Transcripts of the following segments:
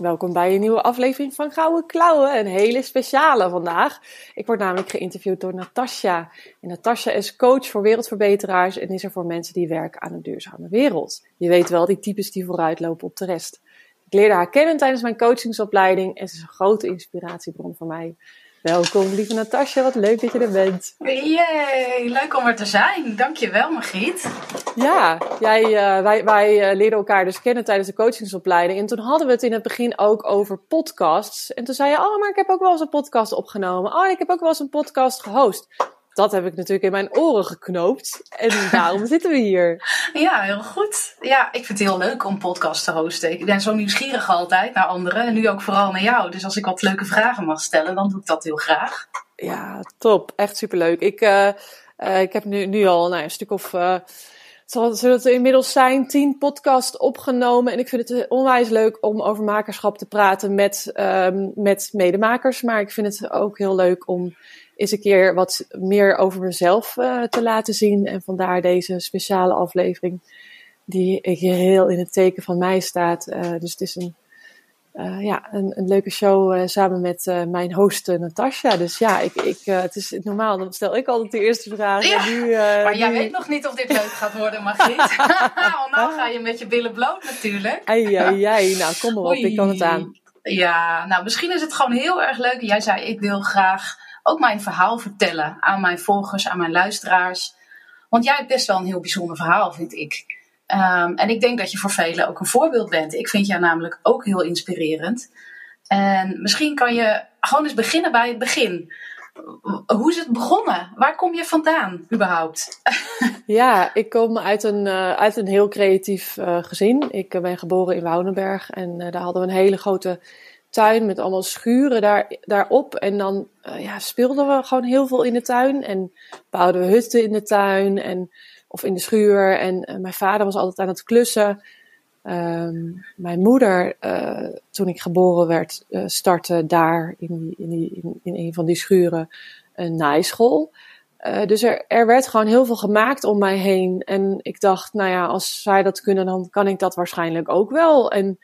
Welkom bij een nieuwe aflevering van Gouden Klauwen. Een hele speciale vandaag. Ik word namelijk geïnterviewd door Natasja. En Natasja is coach voor wereldverbeteraars en is er voor mensen die werken aan een duurzame wereld. Je weet wel, die types die vooruitlopen op de rest. Ik leerde haar kennen tijdens mijn coachingsopleiding en ze is een grote inspiratiebron voor mij. Welkom, lieve Natasja. Wat leuk dat je er bent. Yay, leuk om er te zijn. Dankjewel, Margriet. Ja, jij, uh, wij, wij uh, leerden elkaar dus kennen tijdens de coachingsopleiding. En toen hadden we het in het begin ook over podcasts. En toen zei je, oh, maar ik heb ook wel eens een podcast opgenomen. Oh, ik heb ook wel eens een podcast gehost dat heb ik natuurlijk in mijn oren geknoopt. En daarom zitten we hier. Ja, heel goed. Ja, ik vind het heel leuk om podcast te hosten. Ik ben zo nieuwsgierig altijd naar anderen. En nu ook vooral naar jou. Dus als ik wat leuke vragen mag stellen, dan doe ik dat heel graag. Ja, top. Echt superleuk. Ik, uh, uh, ik heb nu, nu al nou, een stuk of... Uh, zullen het inmiddels zijn, tien podcasts opgenomen. En ik vind het onwijs leuk om over makerschap te praten met, um, met medemakers. Maar ik vind het ook heel leuk om eens een keer wat meer over mezelf uh, te laten zien. En vandaar deze speciale aflevering, die hier heel in het teken van mij staat. Uh, dus het is een, uh, ja, een, een, leuke show samen met mijn host Natasja. Dus ja, ik, ik, het is normaal, dan stel ik altijd de eerste vraag. Ja, nu, maar jij weet nog niet of dit leuk gaat worden, Margriet. Want nou ga je met je billen bloot natuurlijk. Ai, ai, ai. Nou, kom maar op, ik kan het aan. Ja, nou misschien is het gewoon heel erg leuk. Jij zei, ik wil graag ook mijn verhaal vertellen aan mijn volgers, aan mijn luisteraars. Want jij hebt best wel een heel bijzonder verhaal, vind ik. Um, en ik denk dat je voor velen ook een voorbeeld bent. Ik vind jou namelijk ook heel inspirerend. En misschien kan je gewoon eens beginnen bij het begin. Hoe is het begonnen? Waar kom je vandaan überhaupt? Ja, ik kom uit een, uh, uit een heel creatief uh, gezin. Ik uh, ben geboren in Woudenberg en daar hadden we een hele grote tuin met allemaal schuren daar, daarop. En dan ja, speelden we gewoon heel veel in de tuin. En bouwden we hutten in de tuin en, of in de schuur. En uh, mijn vader was altijd aan het klussen. Um, mijn moeder, uh, toen ik geboren werd, startte daar in, in, in, in, een van die schuren een naaischool. dus er, er werd gewoon heel veel gemaakt om mij heen. En ik dacht, nou ja, als zij dat kunnen, dan kan ik dat waarschijnlijk ook wel. En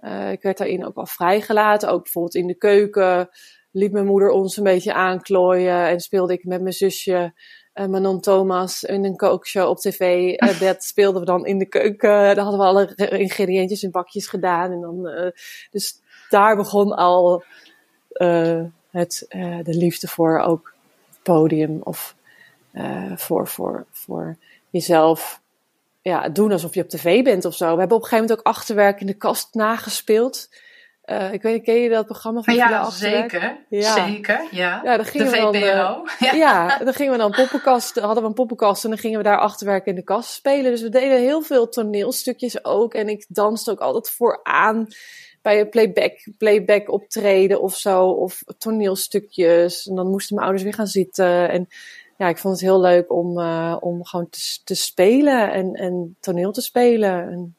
uh, ik werd daarin ook wel vrijgelaten. Ook bijvoorbeeld in de keuken liet mijn moeder ons een beetje aanklooien. En speelde ik met mijn zusje uh, Manon Thomas in een kookshow op tv. Uh, dat speelden we dan in de keuken. Daar hadden we alle ingrediëntjes in bakjes gedaan. En dan, dus daar begon al het, de liefde voor ook podium. Of voor, voor, voor jezelf ja, doen alsof je op tv bent of zo. We hebben op een gegeven moment ook achterwerk in de kast nagespeeld. Uh, ik weet niet, ken je dat programma van Ja, zeker. Ja. Zeker, ja. ja dan gingen de we dan, uh, ja. ja. dan gingen we dan poppenkast, hadden we een poppenkast en dan gingen we daar achterwerk in de kast spelen. Dus we deden heel veel toneelstukjes ook. En ik danste ook altijd vooraan bij een playback, playback optreden of zo. Of toneelstukjes. En dan moesten mijn ouders weer gaan zitten. En ja, ik vond het heel leuk om, uh, om gewoon te, te spelen en, en toneel te spelen en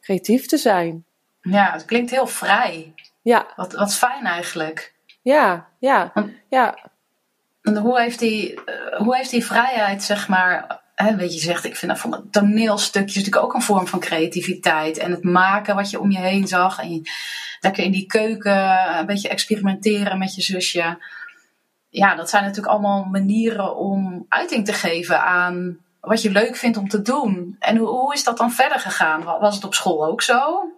creatief te zijn. Ja, het klinkt heel vrij. Ja. Wat, wat fijn eigenlijk. Ja, ja, ja. En hoe heeft die, uh, hoe heeft die vrijheid, zeg maar, hè, weet je, zegt, ik vind dat van toneelstukjes natuurlijk ook een vorm van creativiteit. En het maken wat je om je heen zag. En je, lekker in die keuken een beetje experimenteren met je zusje ja, dat zijn natuurlijk allemaal manieren om uiting te geven aan wat je leuk vindt om te doen. En hoe, hoe is dat dan verder gegaan? Was het op school ook zo?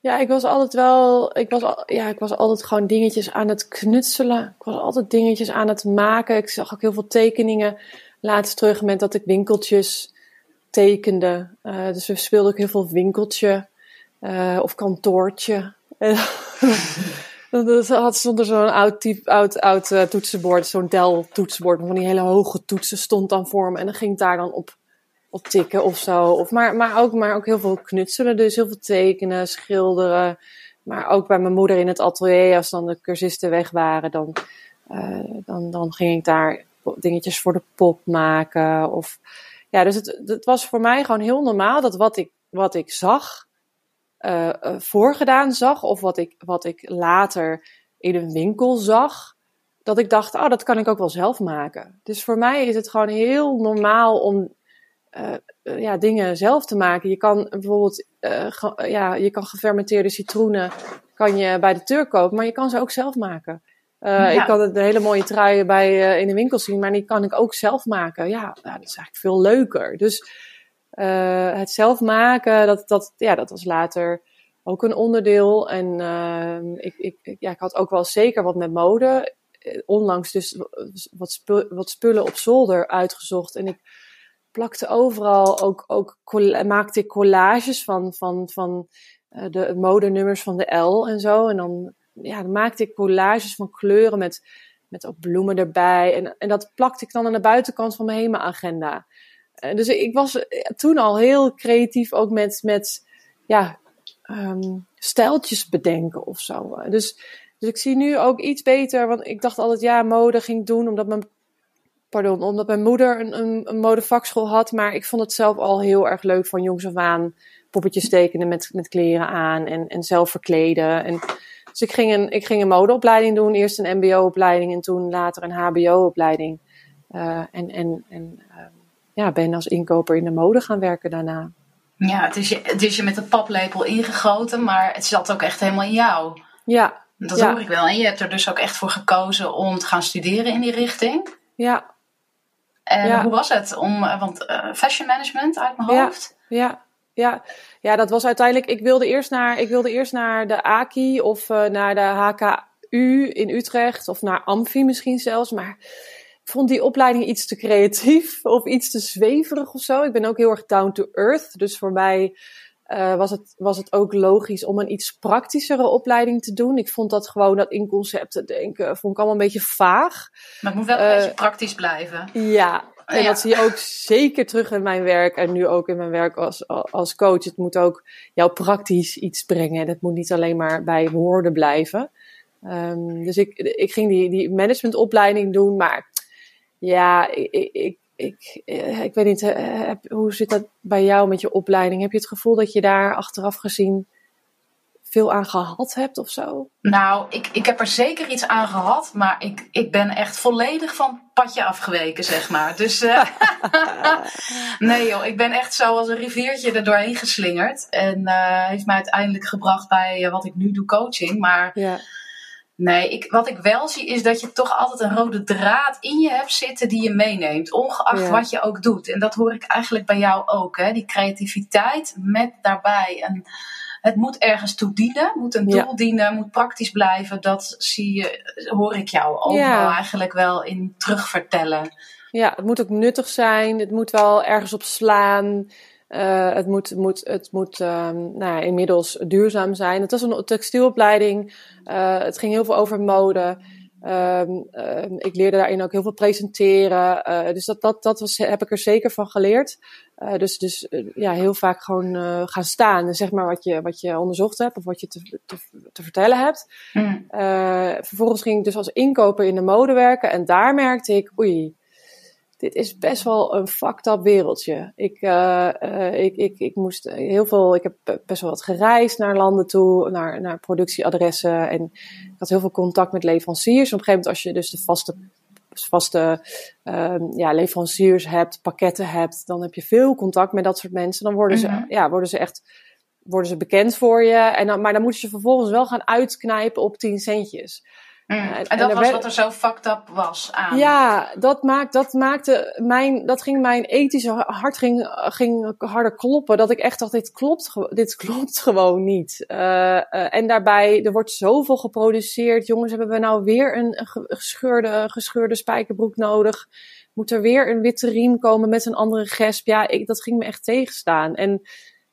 Ja, ik was altijd wel. Ik was, ja, ik was altijd gewoon dingetjes aan het knutselen. Ik was altijd dingetjes aan het maken. Ik zag ook heel veel tekeningen. Laatst terug met dat ik winkeltjes tekende. Uh, dus we speelden ook heel veel winkeltje uh, of kantoortje. Dan had stond er zo'n oud, type, oud, oud uh, toetsenbord, zo'n Dell toetsenbord, van die hele hoge toetsen stond dan voor me. En dan ging ik daar dan op op tikken of zo. Of maar, maar, ook, maar ook heel veel knutselen, dus heel veel tekenen, schilderen. Maar ook bij mijn moeder in het atelier, als dan de cursisten weg waren, dan, uh, dan, dan ging ik daar dingetjes voor de pop maken. Of, ja, dus het, het was voor mij gewoon heel normaal dat wat ik, wat ik zag, uh, voorgedaan zag, of wat ik, wat ik later in een winkel zag, dat ik dacht, oh, dat kan ik ook wel zelf maken. Dus voor mij is het gewoon heel normaal om uh, ja, dingen zelf te maken. Je kan bijvoorbeeld, uh, ja, je kan gefermenteerde citroenen kan je bij de Turk kopen, maar je kan ze ook zelf maken. Ja. Ik kan een hele mooie trui bij, in de winkel zien, maar die kan ik ook zelf maken. Ja, dat is eigenlijk veel leuker. Dus het zelf maken, dat, dat, ja, dat was later ook een onderdeel. En ik, ik, ja, ik had ook wel zeker wat met mode. Onlangs dus wat, spul, wat spullen op zolder uitgezocht. En ik plakte overal ook, ook maakte ik collages van, van, van uh, de modenummers van de L en zo. En dan, ja, dan maakte ik collages van kleuren met, met ook bloemen erbij. En, en dat plakte ik dan aan de buitenkant van mijn HEMA-agenda. Uh, dus ik was toen al heel creatief ook met, met ja, um, stijltjes bedenken of zo. Dus, dus ik zie nu ook iets beter, want ik dacht altijd ja, mode ging doen omdat mijn pardon, omdat mijn moeder een, een, een modevakschool had. Maar ik vond het zelf al heel erg leuk van jongs af aan. Poppetjes tekenen met, met kleren aan en, en zelf verkleden. En, dus ik ging, een, ik ging een modeopleiding doen. Eerst een mbo-opleiding en toen later een hbo-opleiding. Uh, en en, en uh, ja, ben als inkoper in de mode gaan werken daarna. Ja, het is, je, het is je met een paplepel ingegoten, maar het zat ook echt helemaal in jou. Ja. Dat ja. hoor ik wel. En je hebt er dus ook echt voor gekozen om te gaan studeren in die richting. Ja, en ja. hoe was het? Om, want uh, fashion management uit mijn hoofd. Ja, ja, ja. ja, dat was uiteindelijk. Ik wilde eerst naar, ik wilde eerst naar de AKI of uh, naar de HKU in Utrecht of naar Amfi misschien zelfs. Maar ik vond die opleiding iets te creatief of iets te zweverig of zo. Ik ben ook heel erg down to earth. Dus voor mij uh, was, het, was het ook logisch om een iets praktischere opleiding te doen. Ik vond dat gewoon dat in concepten denken, vond ik allemaal een beetje vaag. Maar het moet wel een uh, beetje praktisch blijven. Ja, en ja. dat zie je ook zeker terug in mijn werk en nu ook in mijn werk als, als coach. Het moet ook jou praktisch iets brengen. Het moet niet alleen maar bij woorden blijven. Um, dus ik, ik ging die, die managementopleiding doen, maar ja, ik, ik, ik, ik weet niet, heb, hoe zit dat bij jou met je opleiding? Heb je het gevoel dat je daar achteraf gezien veel aan gehad hebt of zo? Nou, ik, ik heb er zeker iets aan gehad, maar ik, ik ben echt volledig van het padje afgeweken, zeg maar. Dus uh, nee joh, ik ben echt zo als een riviertje er doorheen geslingerd. En uh, heeft mij uiteindelijk gebracht bij uh, wat ik nu doe, coaching. Maar ja. Nee, ik, wat ik wel zie is dat je toch altijd een rode draad in je hebt zitten die je meeneemt. Ongeacht ja. wat je ook doet. En dat hoor ik eigenlijk bij jou ook. Hè? Die creativiteit met daarbij een, het moet ergens toe dienen. Moet een doel ja. dienen, moet praktisch blijven. Dat zie je, hoor ik jou ja. eigenlijk wel in terugvertellen. Ja, het moet ook nuttig zijn. Het moet wel ergens op slaan. Uh, het moet, moet, het moet um, nou, inmiddels duurzaam zijn. Het was een textielopleiding. Uh, het ging heel veel over mode. Um, uh, ik leerde daarin ook heel veel presenteren. dus dat, dat, dat was, heb ik er zeker van geleerd. dus dus ja, heel vaak gewoon gaan staan en zeg maar wat je, wat je onderzocht hebt of wat je te, te, te vertellen hebt. Mm. vervolgens ging ik dus als inkoper in de mode werken. En daar merkte ik, oei, dit is best wel een fucked up wereldje. Ik, uh, uh, ik, ik, ik moest heel veel, ik heb best wel wat gereisd naar landen toe, naar, naar productieadressen. En ik had heel veel contact met leveranciers. Op een gegeven moment, als je dus de vaste, vaste uh, ja, leveranciers hebt, pakketten hebt, dan heb je veel contact met dat soort mensen. Dan worden, ze, ja, worden ze echt worden ze bekend voor je. En dan, maar dan moet je vervolgens wel gaan uitknijpen op 10 centjes. Mm. En, en, dat was werd... wat er zo fucked up was aan. Ja, dat, maakt, dat maakte mijn, dat ging mijn ethische hart ging, ging harder kloppen. Dat ik echt dacht, dit klopt, dit klopt gewoon niet. Uh, uh, en daarbij, er wordt zoveel geproduceerd. Jongens, hebben we nou weer een gescheurde, gescheurde spijkerbroek nodig? Moet er weer een witte riem komen met een andere gesp? Ja, ik, dat ging me echt tegenstaan. En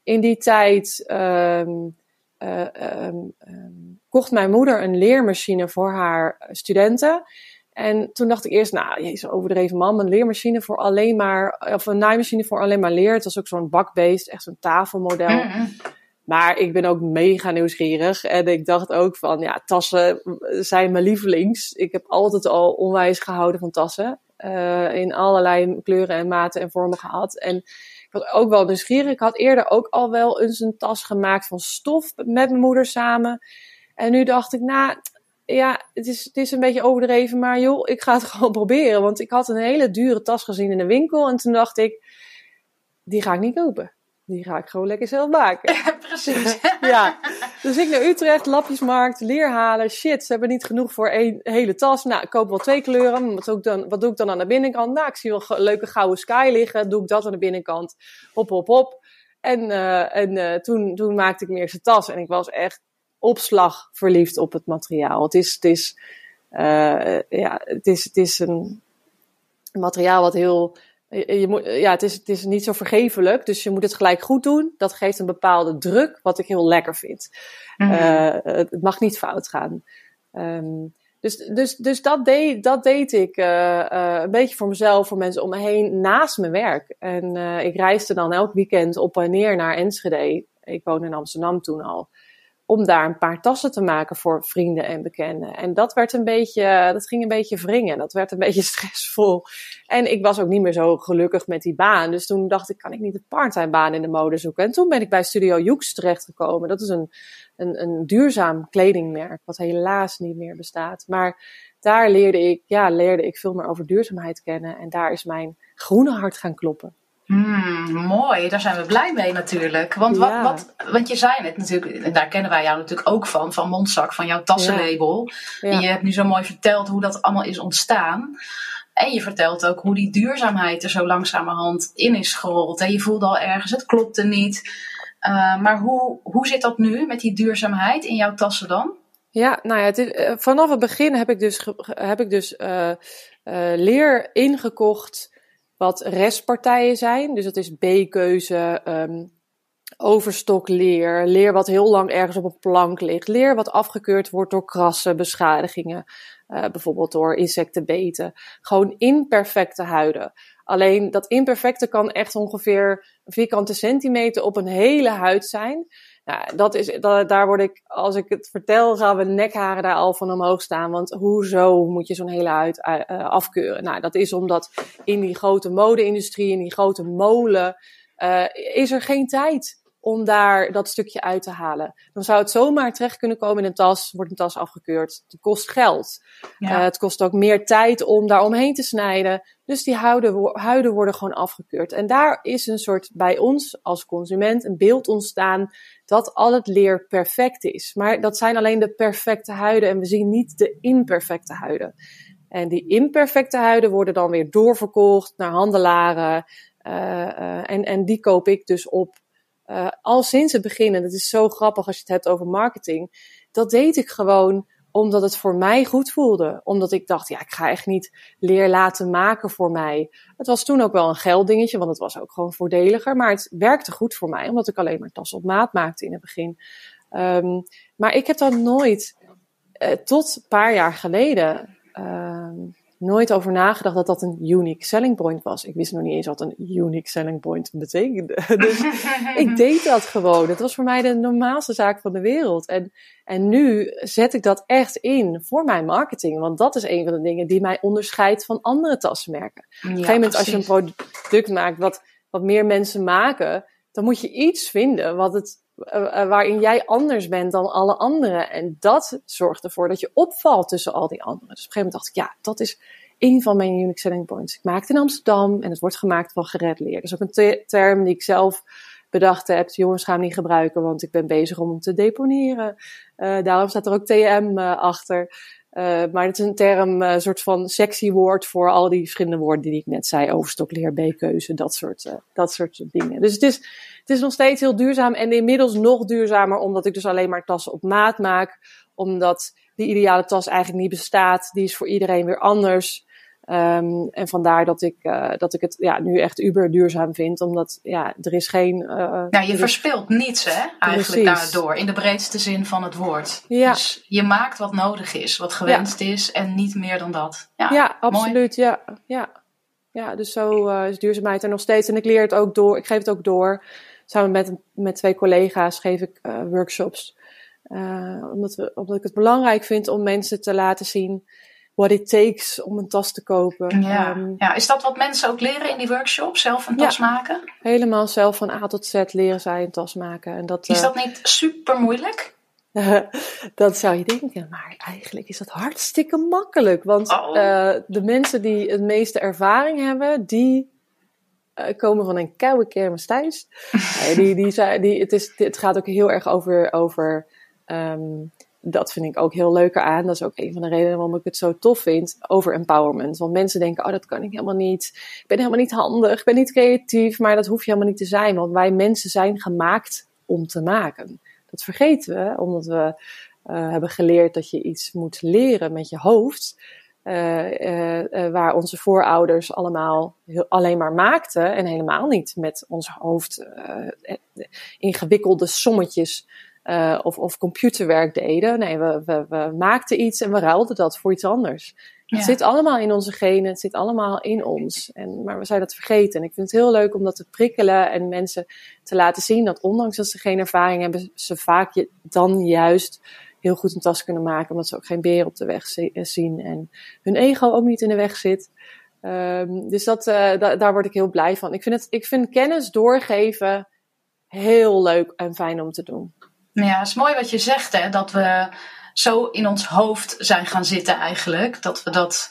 in die tijd, um, uh, um, um, kocht mijn moeder een leermachine voor haar studenten. En toen dacht ik eerst, nou, jezus, overdreven man, een leermachine voor alleen maar, of een naaimachine voor alleen maar leer. Het was ook zo'n bakbeest, echt zo'n tafelmodel. Mm. Maar ik ben ook mega nieuwsgierig. En ik dacht ook van, ja, tassen zijn mijn lievelings. Ik heb altijd al onwijs gehouden van tassen. Uh, in allerlei kleuren en maten en vormen gehad. En was ook wel nieuwsgierig. Ik had eerder ook al wel eens een tas gemaakt van stof met mijn moeder samen. En nu dacht ik, nou, ja, het is, het is een beetje overdreven, maar joh, ik ga het gewoon proberen. Want ik had een hele dure tas gezien in de winkel en toen dacht ik, die ga ik niet kopen. Die ga ik gewoon lekker zelf maken. Precies. ja. Dus ik naar Utrecht, lapjesmarkt, leer halen. Shit, ze hebben niet genoeg voor één hele tas. Nou, ik koop wel twee kleuren. Wat doe ik dan, wat doe ik dan aan de binnenkant? Nou, ik zie wel een leuke gouden sky liggen. Doe ik dat aan de binnenkant. Hop, hop, hop. En, uh, en uh, toen, toen maakte ik mijn eerste tas. En ik was echt opslag verliefd op het materiaal. Het is, het is, uh, ja, het is, het is een materiaal wat heel. Je, moet, ja, het is, het is niet zo vergevelijk, dus je moet het gelijk goed doen. Dat geeft een bepaalde druk, wat ik heel lekker vind. Mm -hmm. uh, het mag niet fout gaan. Um, dus, dus, dus dat, deed, dat deed ik uh, uh, een beetje voor mezelf, voor mensen om me heen, naast mijn werk. En ik reisde dan elk weekend op en neer naar Enschede. Ik woonde in Amsterdam toen al om daar een paar tassen te maken voor vrienden en bekenden. En dat werd een beetje, dat ging een beetje wringen. Dat werd een beetje stressvol. En ik was ook niet meer zo gelukkig met die baan. Dus toen dacht ik, kan ik niet een parttime baan in de mode zoeken? En toen ben ik bij Studio Joeks terechtgekomen. Dat is een, een, een duurzaam kledingmerk, wat helaas niet meer bestaat. Maar daar leerde ik, ja, leerde ik veel meer over duurzaamheid kennen. En daar is mijn groene hart gaan kloppen. Hmm, mooi, daar zijn we blij mee natuurlijk. Want, wat, Ja. wat, want je zei het natuurlijk, en daar kennen wij jou natuurlijk ook van, van Mondzak, van jouw tassenlabel. Ja. En je hebt nu zo mooi verteld hoe dat allemaal is ontstaan. En je vertelt ook hoe die duurzaamheid er zo langzamerhand in is gerold. En je voelde al ergens, het klopte niet. Uh, maar hoe, hoe zit dat nu met die duurzaamheid in jouw tassen dan? Ja, nou ja, het is, uh, vanaf het begin heb ik dus, heb ik dus uh, leer ingekocht wat restpartijen zijn. Dus dat is B-keuze, um, overstokleer, leer wat heel lang ergens op een plank ligt, leer wat afgekeurd wordt door krassen, beschadigingen, uh, bijvoorbeeld door insectenbeten. Gewoon imperfecte huiden. Alleen dat imperfecte kan echt ongeveer vierkante centimeter op een hele huid zijn. Nou, dat is, dat, daar word ik, als ik het vertel, gaan we nekharen daar al van omhoog staan. Want hoezo moet je zo'n hele huid uh, afkeuren? Nou, dat is omdat in die grote mode-industrie, in die grote molen, uh, is er geen tijd om daar dat stukje uit te halen. Dan zou het zomaar terecht kunnen komen in een tas, wordt een tas afgekeurd. Het kost geld. Ja. Uh, het kost ook meer tijd om daar omheen te snijden. Dus die huiden, huiden worden gewoon afgekeurd. En daar is een soort bij ons als consument een beeld ontstaan dat al het leer perfect is. Maar dat zijn alleen de perfecte huiden en we zien niet de imperfecte huiden. En die imperfecte huiden worden dan weer doorverkocht naar handelaren. Uh, uh, en, en die koop ik dus op. Uh, al sinds het begin, en dat is zo grappig als je het hebt over marketing. Dat deed ik gewoon omdat het voor mij goed voelde. Omdat ik dacht, ja, ik ga echt niet leer laten maken voor mij. Het was toen ook wel een gelddingetje, want het was ook gewoon voordeliger. Maar het werkte goed voor mij, omdat ik alleen maar tassen op maat maakte in het begin. Um, maar ik heb dat nooit, uh, tot een paar jaar geleden, uh, nooit over nagedacht dat dat een unique selling point was. Ik wist nog niet eens wat een unique selling point betekende. dus ik deed dat gewoon. Het was voor mij de normaalste zaak van de wereld. En, en nu zet ik dat echt in voor mijn marketing. Want dat is een van de dingen die mij onderscheidt van andere tassenmerken. Ja, Op een gegeven moment precies. als je een product maakt wat, wat meer mensen maken, dan moet je iets vinden wat het uh, waarin jij anders bent dan alle anderen. En dat zorgt ervoor dat je opvalt tussen al die anderen. Dus op een gegeven moment dacht ik, ja, dat is een van mijn unique selling points. Ik maak het in Amsterdam en het wordt gemaakt van gered leer. Dat is ook een te term die ik zelf bedacht heb. Jongens, gaan niet gebruiken, want ik ben bezig om hem te deponeren. Uh, daarom staat er ook TM achter. Uh, maar het is een term, een soort van sexy woord voor al die verschillende woorden die ik net zei. Overstokleer, B-keuze, dat soort, dat soort dingen. Dus het is, het is nog steeds heel duurzaam en inmiddels nog duurzamer, omdat ik dus alleen maar tassen op maat maak. Omdat die ideale tas eigenlijk niet bestaat. Die is voor iedereen weer anders. Um, en vandaar dat ik, uh, dat ik het ja, nu echt uber duurzaam vind. Omdat ja, er is geen. Uh, ja, je verspilt niets, hè? Eigenlijk Precies. daardoor. In de breedste zin van het woord. Ja. Dus je maakt wat nodig is, wat gewenst ja. is. En niet meer dan dat. Ja, ja absoluut. Ja, ja. ja, dus zo uh, is duurzaamheid er nog steeds. En ik leer het ook door. Ik geef het ook door. Samen met, met twee collega's geef ik workshops. omdat, we, omdat ik het belangrijk vind om mensen te laten zien what it takes om een tas te kopen. Ja. Um, ja, is dat wat mensen ook leren in die workshop? Zelf een tas maken? Helemaal zelf van A tot Z leren zij een tas maken. En dat, is dat niet super moeilijk? dat zou je denken, maar eigenlijk is dat hartstikke makkelijk. Want oh. uh, de mensen die het meeste ervaring hebben, die uh, komen van een koude kermis thuis. die, die, die, die, het, is, het gaat ook heel erg over, over um, dat vind ik ook heel leuk aan. Dat is ook een van de redenen waarom ik het zo tof vind over empowerment. Want mensen denken, oh dat kan ik helemaal niet. Ik ben helemaal niet handig, ik ben niet creatief. Maar dat hoef je helemaal niet te zijn. Want wij mensen zijn gemaakt om te maken. Dat vergeten we, omdat we uh, hebben geleerd dat je iets moet leren met je hoofd. Uh, uh, waar onze voorouders allemaal heel, alleen maar maakten en helemaal niet met ons hoofd ingewikkelde sommetjes uh, of, of computerwerk deden. Nee, we, we, we maakten iets en we ruilden dat voor iets anders. Het zit allemaal in onze genen, het zit allemaal in ons. En, maar we zijn dat vergeten. En ik vind het heel leuk om dat te prikkelen en mensen te laten zien dat ondanks dat ze geen ervaring hebben, ze vaak dan juist heel goed een tas kunnen maken. Omdat ze ook geen beer op de weg eh, zien en hun ego ook niet in de weg zit. Um, dus dat, uh, da daar word ik heel blij van. Ik vind, het, ik vind kennis doorgeven heel leuk en fijn om te doen. Ja, het is mooi wat je zegt, hè, dat we zo in ons hoofd zijn gaan zitten eigenlijk. Dat we dat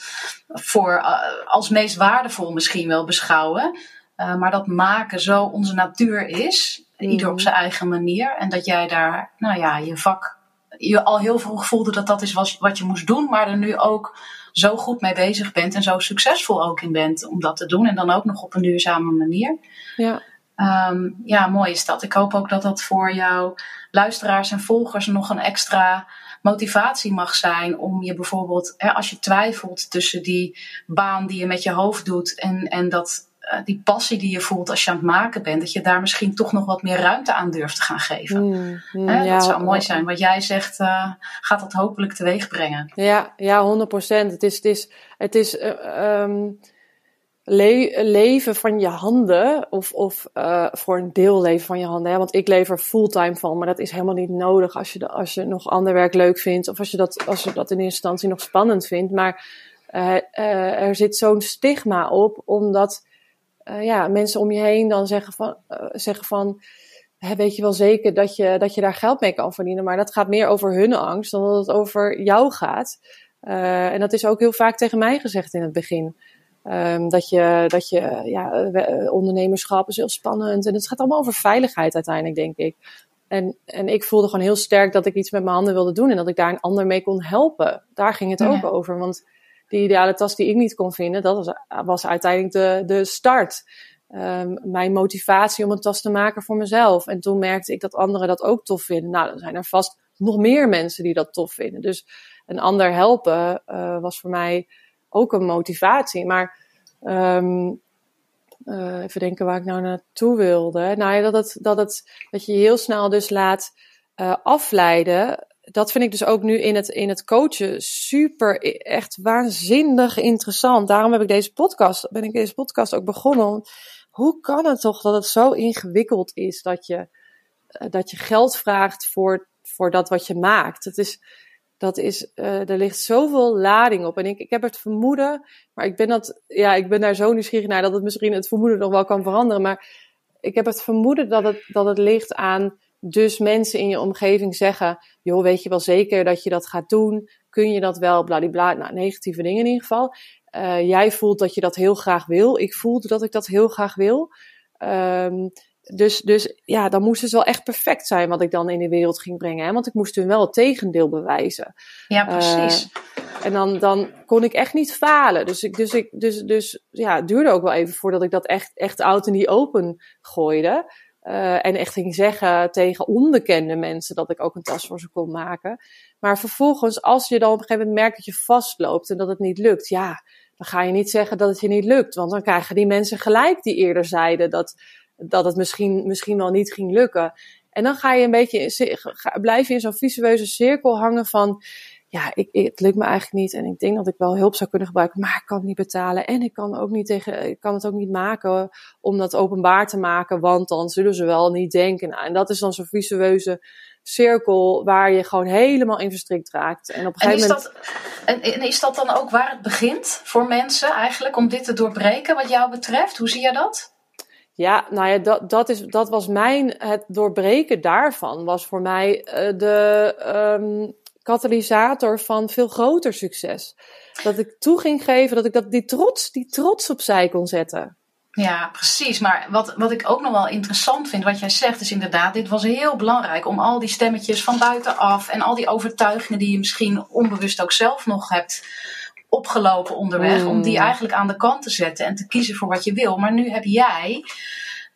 voor, uh, als meest waardevol misschien wel beschouwen. Uh, maar dat maken zo onze natuur is, mm. ieder op zijn eigen manier. En dat jij daar, nou ja, je vak, je al heel vroeg voelde dat dat is wat, wat je moest doen. Maar er nu ook zo goed mee bezig bent en zo succesvol ook in bent om dat te doen. En dan ook nog op een duurzame manier. Ja. Um, ja, mooi is dat. Ik hoop ook dat dat voor jouw luisteraars en volgers nog een extra motivatie mag zijn om je bijvoorbeeld, hè, als je twijfelt tussen die baan die je met je hoofd doet en, en dat, uh, die passie die je voelt als je aan het maken bent, dat je daar misschien toch nog wat meer ruimte aan durft te gaan geven. Mm, mm, hè, ja, dat zou mooi zijn. Wat jij zegt, uh, gaat dat hopelijk teweeg brengen. Ja, ja 100 procent. Het is, het is, het is uh, um le leven van je handen, of, of uh, voor een deel leven van je handen. Hè? Want ik lever fulltime van, maar dat is helemaal niet nodig als je, de, als je nog ander werk leuk vindt, of als je dat, als je dat in eerste instantie nog spannend vindt. Maar uh, uh, er zit zo'n stigma op, omdat ja, mensen om je heen dan zeggen van, zeggen van weet je wel zeker dat je, dat je daar geld mee kan verdienen. Maar dat gaat meer over hun angst dan dat het over jou gaat. en dat is ook heel vaak tegen mij gezegd in het begin. Um, dat je, dat je ja, ondernemerschap is heel spannend. En het gaat allemaal over veiligheid uiteindelijk, denk ik. En, en ik voelde gewoon heel sterk dat ik iets met mijn handen wilde doen en dat ik daar een ander mee kon helpen. Daar ging het ook over. Want die ideale tas die ik niet kon vinden, dat was, was uiteindelijk de, de start. Um, mijn motivatie om een tas te maken voor mezelf. En toen merkte ik dat anderen dat ook tof vinden. Nou, dan zijn er vast nog meer mensen die dat tof vinden. Dus een ander helpen uh, was voor mij ook een motivatie. Maar um, uh, even denken waar ik nou naartoe wilde. Nou ja, dat, het, dat, het, dat je heel snel dus laat uh, afleiden. Dat vind ik dus ook nu in het, in het coachen super, echt waanzinnig interessant. Daarom heb ik deze podcast, ben ik deze podcast ook begonnen. Hoe kan het toch dat het zo ingewikkeld is dat je, uh, dat je geld vraagt voor, voor dat wat je maakt? Het is, dat is, uh, er ligt zoveel lading op. En ik, ik heb het vermoeden, maar ik ben, dat, ja, ik ben daar zo nieuwsgierig naar dat het misschien het vermoeden nog wel kan veranderen. Maar ik heb het vermoeden dat het, dat het ligt aan dus mensen in je omgeving zeggen, joh, weet je wel zeker dat je dat gaat doen? Kun je dat wel? Bladibla, nou, negatieve dingen in ieder geval. Uh, jij voelt dat je dat heel graag wil. Ik voelde dat ik dat heel graag wil. Um, dus, dus ja, dan moest het wel echt perfect zijn wat ik dan in de wereld ging brengen. Hè? Want ik moest hun wel het tegendeel bewijzen. Ja, precies. Uh, en dan, dan kon ik echt niet falen. Dus, ik, dus, ik, dus, dus ja, het duurde ook wel even voordat ik dat echt, echt out in die open gooide. Uh, en echt ging zeggen tegen onbekende mensen dat ik ook een tas voor ze kon maken. Maar vervolgens, als je dan op een gegeven moment merkt dat je vastloopt en dat het niet lukt, ja, dan ga je niet zeggen dat het je niet lukt. Want dan krijgen die mensen gelijk die eerder zeiden dat, dat het misschien, misschien wel niet ging lukken. En dan ga je een beetje, blijf je in zo'n visueuze cirkel hangen van, ja, ik, het lukt me eigenlijk niet. En ik denk dat ik wel hulp zou kunnen gebruiken, maar ik kan het niet betalen. En ik kan, ook niet tegen, ik kan het ook niet maken om dat openbaar te maken, want dan zullen ze wel niet denken. Nou, en dat is dan zo'n visueuze cirkel waar je gewoon helemaal in verstrikt raakt. En op een gegeven moment. En, en is dat dan ook waar het begint voor mensen eigenlijk om dit te doorbreken, wat jou betreft? Hoe zie je dat? Ja, nou ja, dat, dat, is, dat was mijn, het doorbreken daarvan was voor mij uh, de um, katalysator van veel groter succes. Dat ik toe ging geven, dat ik dat, die, trots, die trots opzij kon zetten. Ja, precies. Maar wat, wat ik ook nog wel interessant vind, wat jij zegt, is inderdaad, dit was heel belangrijk om al die stemmetjes van buitenaf en al die overtuigingen die je misschien onbewust ook zelf nog hebt opgelopen onderweg, om die mm. eigenlijk aan de kant te zetten en te kiezen voor wat je wil. Maar nu heb jij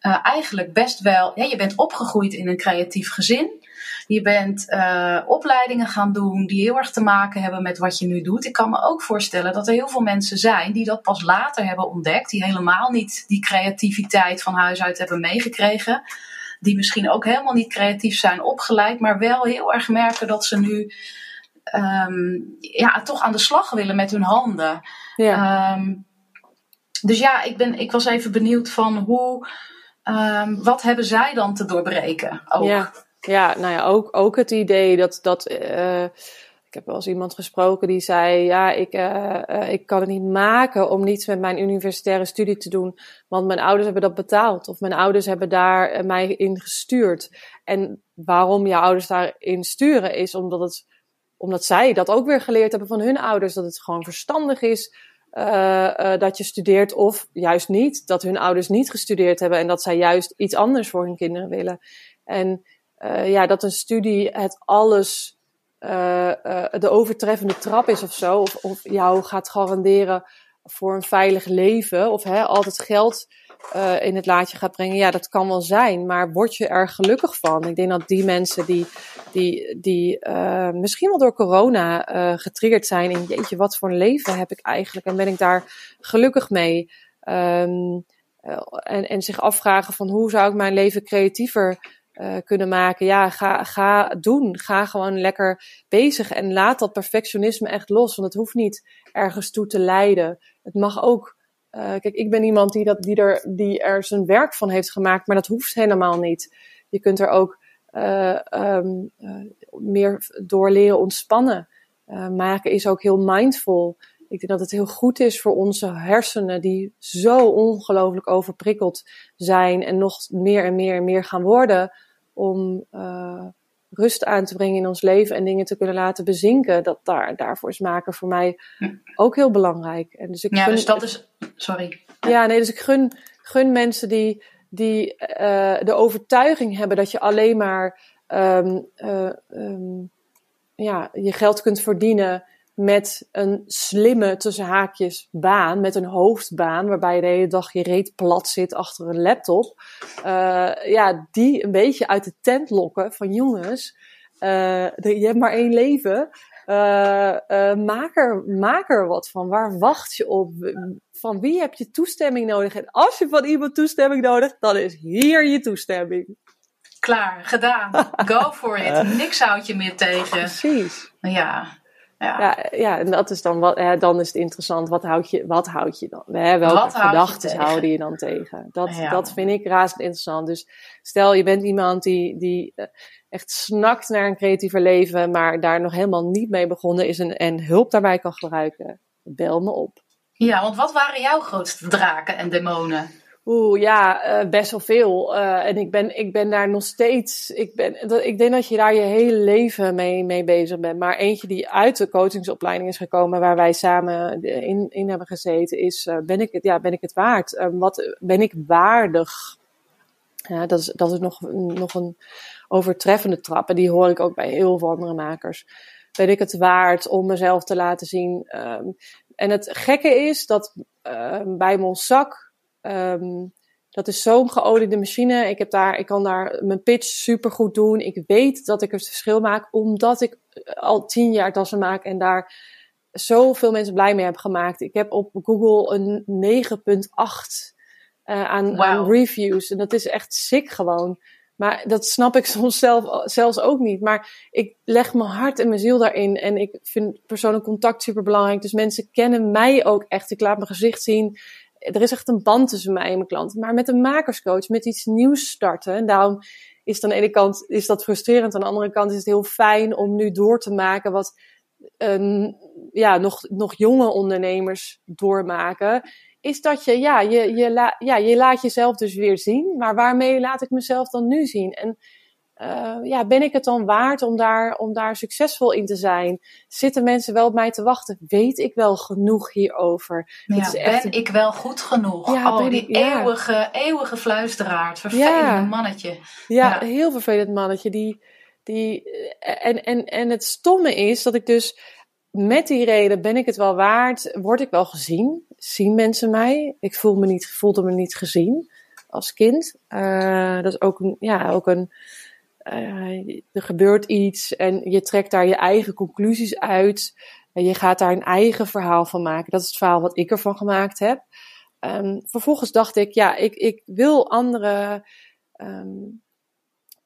uh, eigenlijk best wel, ja, je bent opgegroeid in een creatief gezin. Je bent uh, opleidingen gaan doen die heel erg te maken hebben met wat je nu doet. Ik kan me ook voorstellen dat er heel veel mensen zijn die dat pas later hebben ontdekt. Die helemaal niet die creativiteit van huis uit hebben meegekregen. Die misschien ook helemaal niet creatief zijn opgeleid, maar wel heel erg merken dat ze nu um, ja, toch aan de slag willen met hun handen. Ja. Um, dus ja, ik, ben, ik was even benieuwd van hoe, um, wat hebben zij dan te doorbreken? Ook? Ja. Ja, nou ja, ook, ook het idee dat. dat uh, ik heb wel eens iemand gesproken die zei: Ja, ik, uh, uh, ik kan het niet maken om niets met mijn universitaire studie te doen, want mijn ouders hebben dat betaald. Of mijn ouders hebben daar mij in gestuurd. En waarom je ouders daarin sturen, is omdat, het, omdat zij dat ook weer geleerd hebben van hun ouders. Dat het gewoon verstandig is dat je studeert, of juist niet. Dat hun ouders niet gestudeerd hebben en dat zij juist iets anders voor hun kinderen willen. En uh, ja, dat een studie het alles de overtreffende trap is of zo. Of, of jou gaat garanderen voor een veilig leven. Of hè, altijd geld in het laadje gaat brengen. Ja, dat kan wel zijn. Maar word je er gelukkig van? Ik denk dat die mensen die, die, die misschien wel door corona getriggerd zijn. In jeetje, wat voor een leven heb ik eigenlijk? En ben ik daar gelukkig mee? Um, en, en zich afvragen van hoe zou ik mijn leven creatiever kunnen maken. Ja, ga, ga doen. Ga gewoon lekker bezig en laat dat perfectionisme echt los. Want het hoeft niet ergens toe te leiden. Het mag ook. Uh, kijk, ik ben iemand die, dat, die, er, die er zijn werk van heeft gemaakt, maar dat hoeft helemaal niet. Je kunt er ook uh, um, meer door leren ontspannen. maken is ook heel mindful. Ik denk dat het heel goed is voor onze hersenen, die zo ongelooflijk overprikkeld zijn en nog meer en meer en meer gaan worden, om rust aan te brengen in ons leven en dingen te kunnen laten bezinken. Dat daar, daarvoor is maken voor mij ook heel belangrijk. En dus ik ja, dus dat is. Sorry. Ja, nee, dus ik gun, gun mensen die, die uh, de overtuiging hebben dat je alleen maar um, uh, um, ja, je geld kunt verdienen met een slimme, tussen haakjes, baan, met een hoofdbaan, waarbij je de hele dag je reet plat zit achter een laptop, uh, ja, die een beetje uit de tent lokken van jongens, uh, je hebt maar één leven, uh, maak, er, maak er wat van. Waar wacht je op? Van wie heb je toestemming nodig? En als je van iemand toestemming nodig dan is hier je toestemming. Klaar, gedaan. Go for it. Niks houdt je meer tegen. Precies. Ja, ja. ja. Ja, en dat is dan, wat, ja, dan is het interessant. Wat houd je, wat houd je dan? Hè, welke gedachten houden je dan tegen? Dat, dat vind ik razend interessant. Dus stel je bent iemand die, die eh, echt snakt naar een creatiever leven, maar daar nog helemaal niet mee begonnen is en, en hulp daarbij kan gebruiken. Bel me op. Ja, want wat waren jouw grootste draken en demonen? Oeh, ja, uh, best wel veel. Uh, en ik ben, ik ben daar nog steeds. Ik, ben, ik denk dat je daar je hele leven mee, mee bezig bent. Maar eentje die uit de coachingsopleiding is gekomen, waar wij samen in, in hebben gezeten, is: uh, ben, ik het, ja, ben ik het waard? wat ben ik waardig? Ja, dat is, dat is nog, nog een overtreffende trap. En die hoor ik ook bij heel veel andere makers. Ben ik het waard om mezelf te laten zien? Um, en het gekke is dat ehm, bij Monsac Um, dat is zo'n geoliede machine. Ik, heb daar, ik kan daar mijn pitch super goed doen. Ik weet dat ik het verschil maak, omdat ik al tien jaar tassen maak en daar zoveel mensen blij mee heb gemaakt. Ik heb op Google een 9,8 uh, aan, Wauw. aan reviews. En dat is echt sick gewoon. Maar dat snap ik soms zelf, zelfs ook niet. Maar ik leg mijn hart en mijn ziel daarin. En ik vind persoonlijk contact super belangrijk. Dus mensen kennen mij ook echt. Ik laat mijn gezicht zien. Er is echt een band tussen mij en mijn klanten. Maar met een makerscoach, met iets nieuws starten. En daarom is het aan de ene kant is dat frustrerend. Aan de andere kant is het heel fijn om nu door te maken wat uh, ja, nog, nog jonge ondernemers doormaken is dat je, ja, je, je, ja, je laat jezelf dus weer zien. Maar waarmee laat ik mezelf dan nu zien? En uh, ja, ben ik het dan waard om daar, om daar succesvol in te zijn? Zitten mensen wel op mij te wachten? Weet ik wel genoeg hierover? Ja, is echt... Ben ik wel goed genoeg? Ja, oh, die ik, ja. eeuwige, eeuwige fluisteraar. Het vervelende mannetje. Ja, ja, heel vervelend mannetje. Die, die, en, en, en het stomme is dat ik dus met die reden ben ik het wel waard, word ik wel gezien, zien mensen mij. Ik voel me niet, voelde me niet gezien als kind. Uh, dat is ook een, ja, ook een, uh, er gebeurt iets en je trekt daar je eigen conclusies uit. En je gaat daar een eigen verhaal van maken. Dat is het verhaal wat ik ervan gemaakt heb. Um, vervolgens dacht ik, ja, ik, ik wil andere um,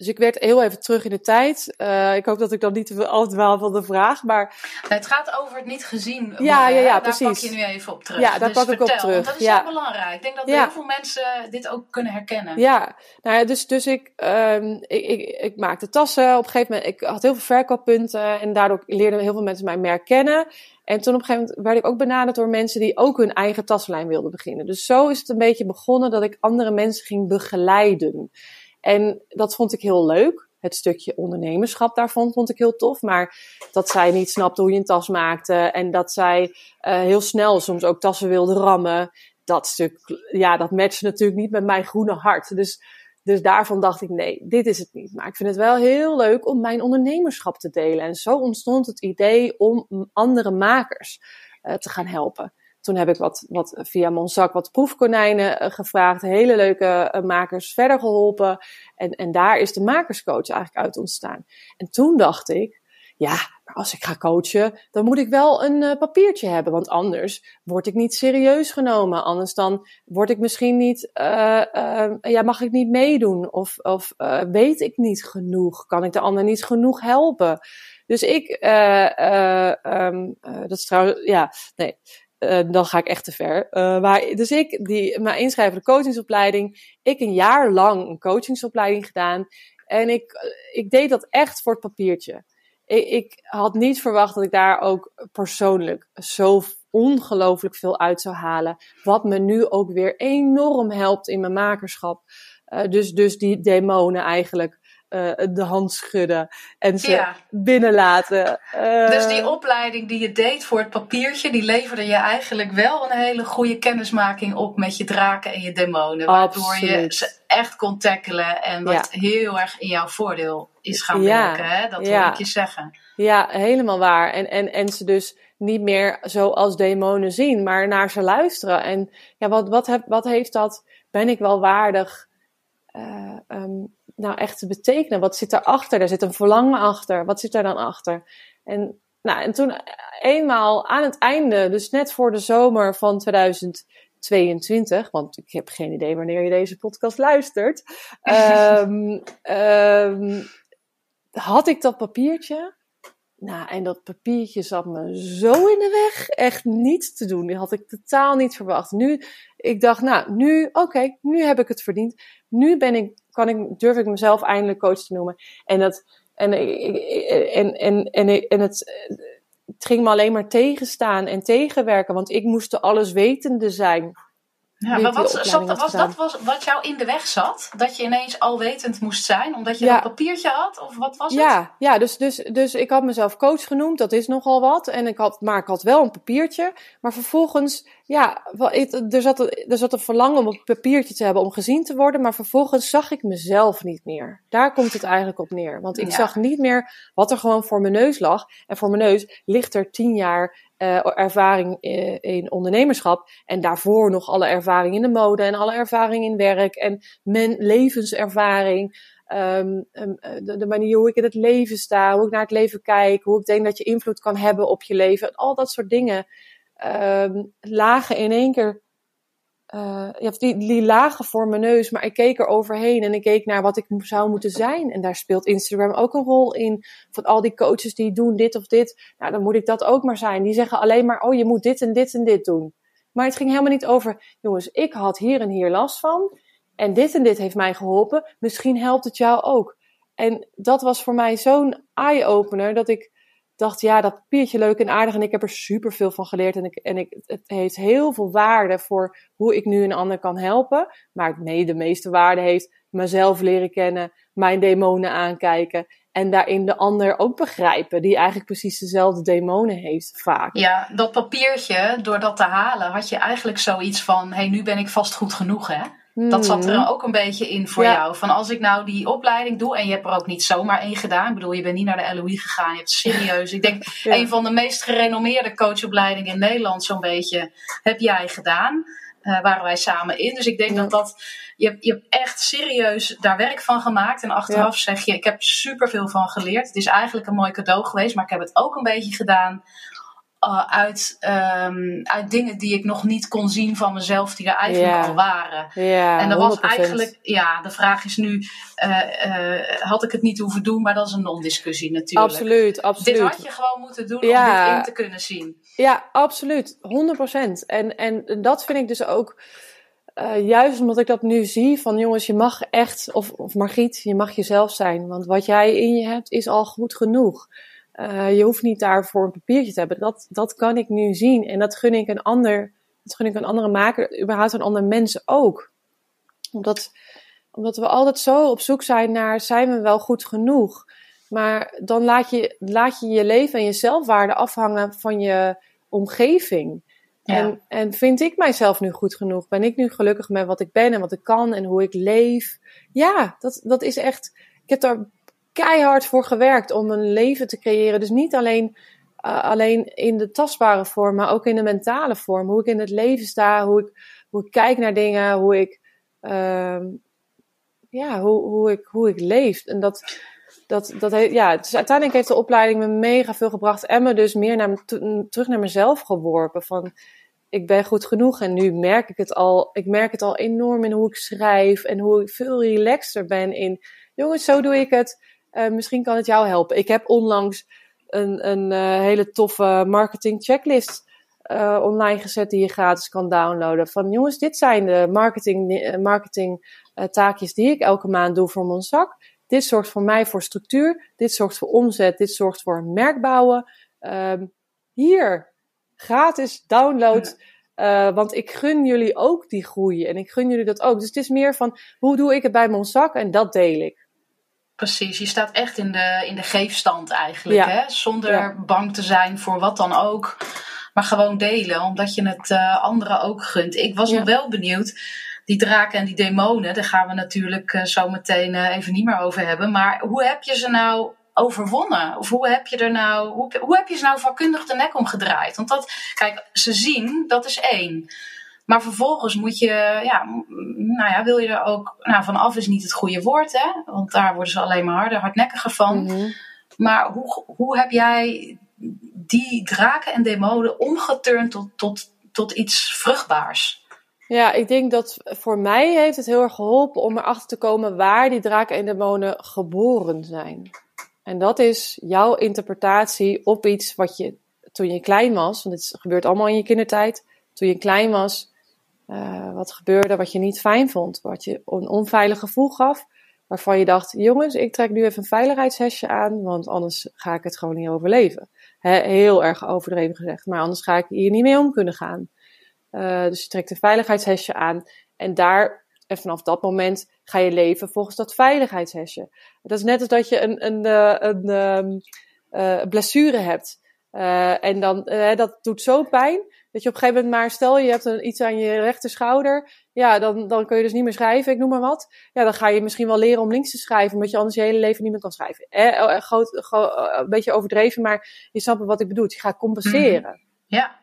dus ik werd heel even terug in de tijd. Uh, ik hoop dat ik dan niet te veel afdwaal van de vraag. Maar... Het gaat over het niet gezien worden. Ja, ja, ja, daar precies. pak je nu even op terug. Ja, daar dus pak ik vertel, op terug. Want dat is ja. heel belangrijk. Ik denk dat ja. heel veel mensen dit ook kunnen herkennen. Ja, nou ja, dus, dus ik, um, ik, ik, ik maakte tassen. Op een gegeven moment, ik had heel veel verkooppunten. En daardoor leerden heel veel mensen mij meer kennen. En toen op een gegeven moment werd ik ook benaderd door mensen die ook hun eigen tassenlijn wilden beginnen. Dus zo is het een beetje begonnen dat ik andere mensen ging begeleiden. En dat vond ik heel leuk het stukje ondernemerschap daarvan vond ik heel tof. Maar dat zij niet snapte hoe je een tas maakte. En dat zij uh, heel snel soms ook tassen wilde rammen. Dat stuk, ja, dat matchte natuurlijk niet met mijn groene hart. Dus, dus daarvan dacht ik, nee, dit is het niet. Maar ik vind het wel heel leuk om mijn ondernemerschap te delen. En zo ontstond het idee om andere makers uh, te gaan helpen. Toen heb ik wat, wat via Monzak wat proefkonijnen uh, gevraagd. Hele leuke uh, makers verder geholpen. En, en daar is de makerscoach eigenlijk uit ontstaan. En toen dacht ik, ja, maar als ik ga coachen, dan moet ik wel een uh, papiertje hebben. Want anders word ik niet serieus genomen. Anders dan word ik misschien niet, ja, mag ik niet meedoen. Of, of weet ik niet genoeg. Kan ik de ander niet genoeg helpen. Dus ik, um, dat is trouwens, ja, nee. Uh, dan ga ik echt te ver. Maar, dus ik, die, mijn inschrijven de coachingsopleiding. Ik een jaar lang een coachingsopleiding gedaan. En ik, ik deed dat echt voor het papiertje. Ik, ik had niet verwacht dat ik daar ook persoonlijk zo ongelooflijk veel uit zou halen. Wat me nu ook weer enorm helpt in mijn makerschap. Dus, dus die demonen eigenlijk uh, de hand schudden en ze Ja. binnenlaten. Uh, Dus die opleiding die je deed voor het papiertje, die leverde je eigenlijk wel een hele goede kennismaking op met je draken en je demonen. Waardoor je ze echt kon tackelen en wat heel erg in jouw voordeel is gaan Ja. werken. Hè? Dat Ja. hoor ik je zeggen. Ja, helemaal waar. En, en, en ze dus niet meer zo als demonen zien, maar naar ze luisteren. En ja, wat, wat, heb, wat heeft dat, ben ik wel waardig, uh, um, nou echt te betekenen? Wat zit daarachter? Daar zit een verlangen achter. Wat zit daar dan achter? En, nou, en toen eenmaal aan het einde, dus net voor de zomer van 2022, want ik heb geen idee wanneer je deze podcast luistert, um, had ik dat papiertje. Nou, en dat papiertje zat me zo in de weg. Echt niets te doen. Die had ik totaal niet verwacht. Nu, ik dacht, nou, nu, oké, nu heb ik het verdiend. Nu ben ik, kan ik, durf ik mezelf eindelijk coach te noemen. En dat, en, en, en, en, en het, het ging me alleen maar tegenstaan en tegenwerken. Want ik moest de alleswetende zijn. Ja, maar wat, zat, was dat was wat jou in de weg zat? Dat je ineens alwetend moest zijn, omdat je Ja. een papiertje had? Of wat was het? Ja, ja dus, dus, dus ik had mezelf coach genoemd, dat is nogal wat. En ik had, maar ik had wel een papiertje. Maar vervolgens, ja, er zat, een- er zat een verlangen om een papiertje te hebben om gezien te worden. Maar vervolgens zag ik mezelf niet meer. Daar komt het eigenlijk op neer. Want ik Ja. zag niet meer wat er gewoon voor mijn neus lag. En voor mijn neus ligt er tien jaar eh, ervaring eh, in ondernemerschap. En daarvoor nog alle ervaring in de mode en alle ervaring in werk en men, levenservaring. Um, de, de, manier hoe ik in het leven sta, hoe ik naar het leven kijk, hoe ik denk dat je invloed kan hebben op je leven. Al dat soort dingen um, lagen in één keer. Ja, die, die lagen voor mijn neus, maar ik keek er overheen en ik keek naar wat ik zou moeten zijn. En daar speelt Instagram ook een rol in. Van al die coaches die doen dit of dit, nou dan moet ik dat ook maar zijn. Die zeggen alleen maar, oh je moet dit en dit en dit doen. Maar het ging helemaal niet over, jongens, ik had hier en hier last van. En dit en dit heeft mij geholpen. Misschien helpt het jou ook. En dat was voor mij zo'n eye-opener dat ik dacht, ja, dat papiertje leuk en aardig. En ik heb er super veel van geleerd. En, ik, en ik, het heeft heel veel waarde voor hoe ik nu een ander kan helpen. Maar nee, de meeste waarde heeft mezelf leren kennen, mijn demonen aankijken. En daarin de ander ook begrijpen, die eigenlijk precies dezelfde demonen heeft, vaak. Ja, dat papiertje, door dat te halen, had je eigenlijk zoiets van: hé, hey, nu ben ik vast goed genoeg, hè? Dat zat er hmm. ook een beetje in voor jou. Van als ik nou die opleiding doe, en je hebt er ook niet zomaar één gedaan. Ik bedoel, je bent niet naar de LOE gegaan. Je hebt serieus. Ik denk, een van de meest gerenommeerde coachopleidingen in Nederland, zo'n beetje, heb jij gedaan. Uh, waren wij samen in. Dus ik denk dat dat. Je, je hebt echt serieus daar werk van gemaakt. En achteraf zeg je: Ik heb superveel van geleerd. Het is eigenlijk een mooi cadeau geweest. Maar ik heb het ook een beetje gedaan uh, uit, um, uit dingen die ik nog niet kon zien van mezelf, die er eigenlijk al waren. Ja, en dat was eigenlijk, ja, de vraag is nu, uh, uh, had ik het niet hoeven doen, maar dat is een non-discussie natuurlijk. Absoluut, absoluut. Dit had je gewoon moeten doen ja. om dit in te kunnen zien. Ja, absoluut, 100%. En, en dat vind ik dus ook, juist omdat ik dat nu zie, van jongens, je mag echt, of, of Margriet, je mag jezelf zijn. Want wat jij in je hebt, is al goed genoeg. Uh, je hoeft niet daarvoor een papiertje te hebben. Dat, dat kan ik nu zien. En dat gun ik een ander, dat gun ik een andere maker, überhaupt een andere mensen ook. Omdat, omdat we altijd zo op zoek zijn naar, zijn we wel goed genoeg? Maar dan laat je laat je, je leven en je zelfwaarde afhangen van je omgeving. Ja. En, en vind ik mijzelf nu goed genoeg? Ben ik nu gelukkig met wat ik ben en wat ik kan en hoe ik leef? Ja, dat, dat is echt. Ik heb daar keihard voor gewerkt om een leven te creëren. Dus niet alleen, uh, alleen in de tastbare vorm, maar ook in de mentale vorm. Hoe ik in het leven sta, hoe ik, hoe ik kijk naar dingen, hoe ik, uh, ja, hoe, hoe, ik, hoe ik leef. En dat, dat, dat ja, dus uiteindelijk heeft de opleiding me mega veel gebracht en me dus meer naar, terug naar mezelf geworpen. Van, ik ben goed genoeg en nu merk ik het al. Ik merk het al enorm in hoe ik schrijf en hoe ik veel relaxter ben in. Jongens, zo doe ik het. Uh, misschien kan het jou helpen. Ik heb onlangs een, een uh, hele toffe marketing checklist uh, online gezet die je gratis kan downloaden. Van jongens, dit zijn de marketing, marketing taakjes die ik elke maand doe voor mijn zak. Dit zorgt voor mij voor structuur. Dit zorgt voor omzet. Dit zorgt voor merk bouwen. Ehm, hier, gratis download. Uh, want ik gun jullie ook die groei en ik gun jullie dat ook. Dus het is meer van hoe doe ik het bij mijn zak en dat deel ik. Precies, je staat echt in de, in de geefstand eigenlijk. Hè? Zonder bang te zijn voor wat dan ook. Maar gewoon delen, omdat je het uh, anderen ook gunt. Ik was nog wel benieuwd. Die draken en die demonen, daar gaan we natuurlijk uh, zo meteen uh, even niet meer over hebben. Maar hoe heb je ze nou overwonnen? Of hoe heb je er nou, hoe, hoe heb je ze nou vakkundig de nek omgedraaid? Want dat, kijk, ze zien, dat is één. Maar vervolgens moet je, ja, nou ja, wil je er ook, nou vanaf is niet het goede woord, hè? Want daar worden ze alleen maar harder, hardnekkiger van. Mhm. Maar hoe, hoe heb jij die draken en demonen omgeturnd tot, tot, tot iets vruchtbaars? Ja, ik denk dat voor mij heeft het heel erg geholpen om erachter te komen waar die draken en demonen geboren zijn. En dat is jouw interpretatie op iets wat je toen je klein was, want het gebeurt allemaal in je kindertijd, toen je klein was, uh, wat gebeurde wat je niet fijn vond, wat je een onveilig gevoel gaf, waarvan je dacht, jongens, ik trek nu even een veiligheidshesje aan, want anders ga ik het gewoon niet overleven. heel erg overdreven gezegd, maar anders ga ik hier niet mee om kunnen gaan. Uh, dus je trekt een veiligheidshesje aan en daar, en vanaf dat moment, ga je leven volgens dat veiligheidshesje. Dat is net als dat je een, een, eh, een, een blessure hebt. En dan, dat doet zo pijn dat je op een gegeven moment maar, stel je hebt een, iets aan je rechter schouder, ja, dan, dan kun je dus niet meer schrijven, ik noem maar wat. Ja, dan ga je misschien wel leren om links te schrijven, omdat je anders je hele leven niet meer kan schrijven. Eh, groot, een beetje overdreven, maar je snapt wat ik bedoel. Je gaat compenseren. Mhm. Ja.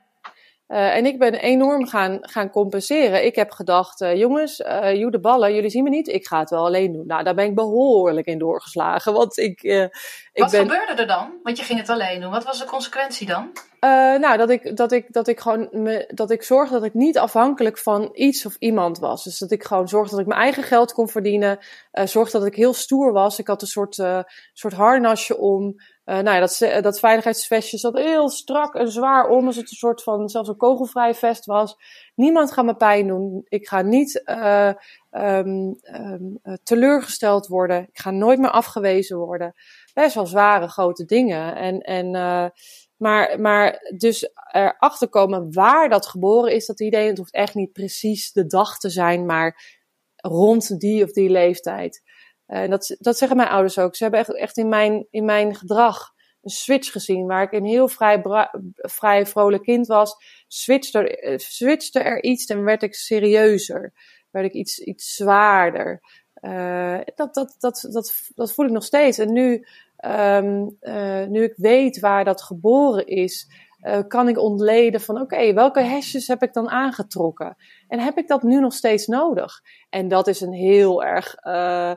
Uh, en ik ben enorm gaan, gaan compenseren. Ik heb gedacht, uh, jongens, uh, joe de ballen, jullie zien me niet, ik ga het wel alleen doen. Nou, daar ben ik behoorlijk in doorgeslagen. Want ik, ik Wat ben... gebeurde er dan? Want je ging het alleen doen. Wat was de consequentie dan? nou, dat ik, dat ik, dat ik gewoon me, dat ik zorgde dat ik niet afhankelijk van iets of iemand was. Dus dat ik gewoon zorgde dat ik mijn eigen geld kon verdienen. zorgde dat ik heel stoer was. Ik had een soort, soort harnasje om. Uh, nou ja, dat, dat veiligheidsvestje zat heel strak en zwaar om, alsof het een soort van zelfs een kogelvrij vest was. Niemand gaat me pijn doen. Ik ga niet uh, um, um, teleurgesteld worden. Ik ga nooit meer afgewezen worden. Best wel zware, grote dingen. En, en, maar, maar dus erachter komen waar dat geboren is, dat idee. Het hoeft echt niet precies de dag te zijn, maar rond die of die leeftijd. En uh, dat, dat zeggen mijn ouders ook. Ze hebben echt, in, mijn, in mijn gedrag een switch gezien. Waar ik een heel vrij, vrolijk kind was, switchte er, er iets en werd ik serieuzer. Werd ik iets, iets zwaarder. Uh, dat, dat, dat, dat, dat voel ik nog steeds. En nu, um, uh, nu ik weet waar dat geboren is, uh, kan ik ontleden van oké, welke hesjes heb ik dan aangetrokken? En heb ik dat nu nog steeds nodig? En dat is een heel erg uh,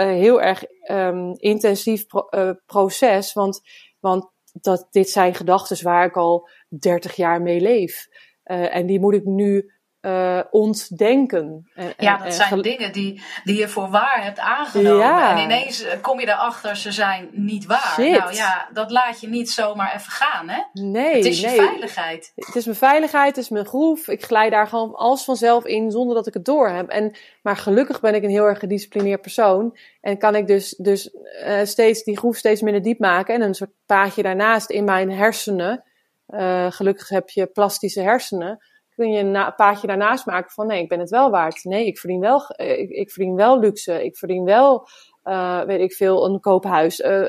heel erg um, intensief uh, proces. Want, want dat, dit zijn gedachten waar ik al 30 jaar mee leef. Uh, en die moet ik nu uh, ontdenken. En, ja, dat zijn dingen die, die je voor waar hebt aangenomen. Ja. En ineens kom je erachter, ze zijn niet waar. Shit. Nou ja, dat laat je niet zomaar even gaan, hè? Nee, Het is je nee. veiligheid. Het is mijn veiligheid, het is mijn groef. Ik glij daar gewoon alles vanzelf in zonder dat ik het door heb. En, maar gelukkig ben ik een heel erg gedisciplineerd persoon. En kan ik dus, dus uh, steeds die groef steeds minder diep maken. En een soort paadje daarnaast in mijn hersenen. Uh, gelukkig heb je plastische hersenen kun je een paadje daarnaast maken van nee, ik ben het wel waard. Nee, ik verdien wel, ik, ik verdien wel luxe. Ik verdien wel, uh, weet ik veel, een koophuis. Uh,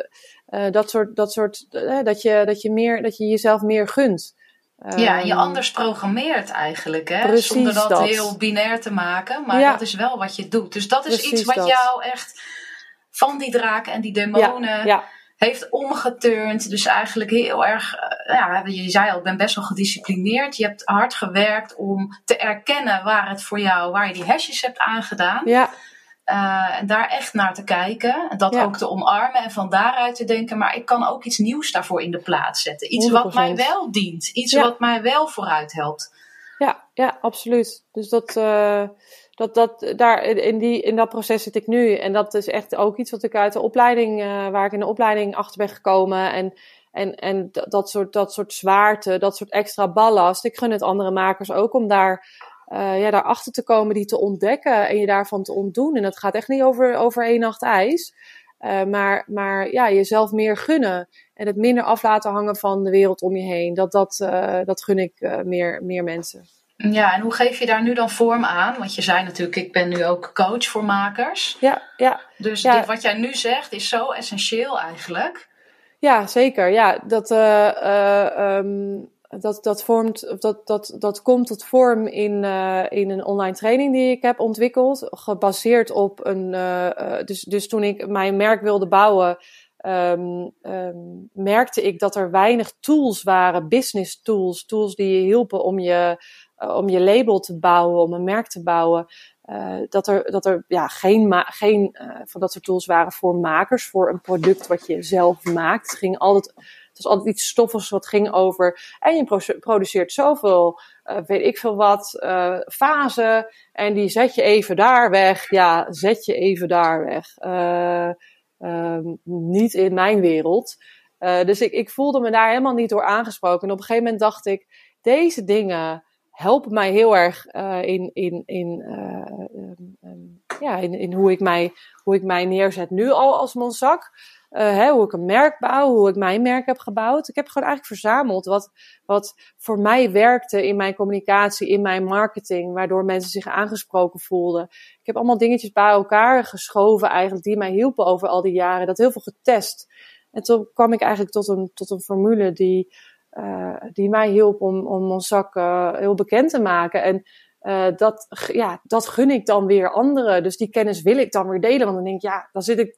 uh, dat soort, dat soort, dat je, dat je meer, dat je jezelf meer gunt. Ja, je anders programmeert eigenlijk, hè? Zonder dat, dat, heel binair te maken. Maar Ja. dat is wel wat je doet. Dus dat is Precies iets wat dat. jou echt van die draken en die demonen Ja, ja, heeft omgeturnd. Dus eigenlijk heel erg, eh, ja, je zei al, ik ben best wel gedisciplineerd. Je hebt hard gewerkt om te erkennen waar het voor jou, waar je die hashjes hebt aangedaan. ja, Uh, en daar echt naar te kijken. En dat Ja. ook te omarmen. En van daaruit te denken, maar ik kan ook iets nieuws daarvoor in de plaats zetten. Iets wat mij 100%. wel dient. Iets Ja. wat mij wel vooruit helpt. ja, ja, absoluut. Dus dat, uh, dat, dat, daar, in, die, in dat proces zit ik nu. En dat is echt ook iets wat ik uit de opleiding, uh, waar ik in de opleiding achter ben gekomen. En, en, en dat, soort, dat soort zwaarte, dat soort extra ballast. Ik gun het andere makers ook om daar, uh, ja, daarachter te komen, die te ontdekken en je daarvan te ontdoen. En dat gaat echt niet over, over één nacht ijs. Uh, maar, maar ja, jezelf meer gunnen. En het minder af laten hangen van de wereld om je heen. Dat, dat, dat gun ik meer, meer mensen. Ja, en hoe geef je daar nu dan vorm aan? Want je zei natuurlijk, ik ben nu ook coach voor makers. Ja, ja. Dus Ja. dit, wat jij nu zegt is zo essentieel eigenlijk. Ja, zeker. Ja, dat, uh, uh, um, dat, dat, vormt, of dat, dat, dat komt tot vorm in, uh, in een online training die ik heb ontwikkeld. Gebaseerd op een. Dus, dus toen ik mijn merk wilde bouwen. Um, um, merkte ik dat er weinig tools waren, business tools, tools die je hielpen om je, om je label te bouwen, om een merk te bouwen. Uh, dat er, dat er ja, geen, geen uh, van dat soort tools waren voor makers, voor een product wat je zelf maakt. Het ging altijd, het was altijd iets stoffigs wat ging over. En je pro- produceert zoveel, weet ik veel wat, fasen. En die zet je even daar weg. Ja, zet je even daar weg. Um, niet in mijn wereld. Dus ik, ik voelde me daar helemaal niet door aangesproken. En op een gegeven moment dacht ik, deze dingen helpen mij heel erg uh, in, in, in, uh, um, um, ja, in, in hoe, ik mij, hoe ik mij neerzet nu al als Monzak. Uh, hè, hoe ik een merk bouw, hoe ik mijn merk heb gebouwd. Ik heb gewoon eigenlijk verzameld wat, wat voor mij werkte in mijn communicatie, in mijn marketing, waardoor mensen zich aangesproken voelden. Ik heb allemaal dingetjes bij elkaar geschoven eigenlijk, die mij hielpen over al die jaren. Dat heel veel getest. En toen kwam ik eigenlijk tot een, tot een formule die, uh, die mij hielp om, om zak uh, heel bekend te maken. En uh, dat, ja, dat gun ik dan weer anderen. Dus die kennis wil ik dan weer delen. Want dan denk ik, ja, dan zit ik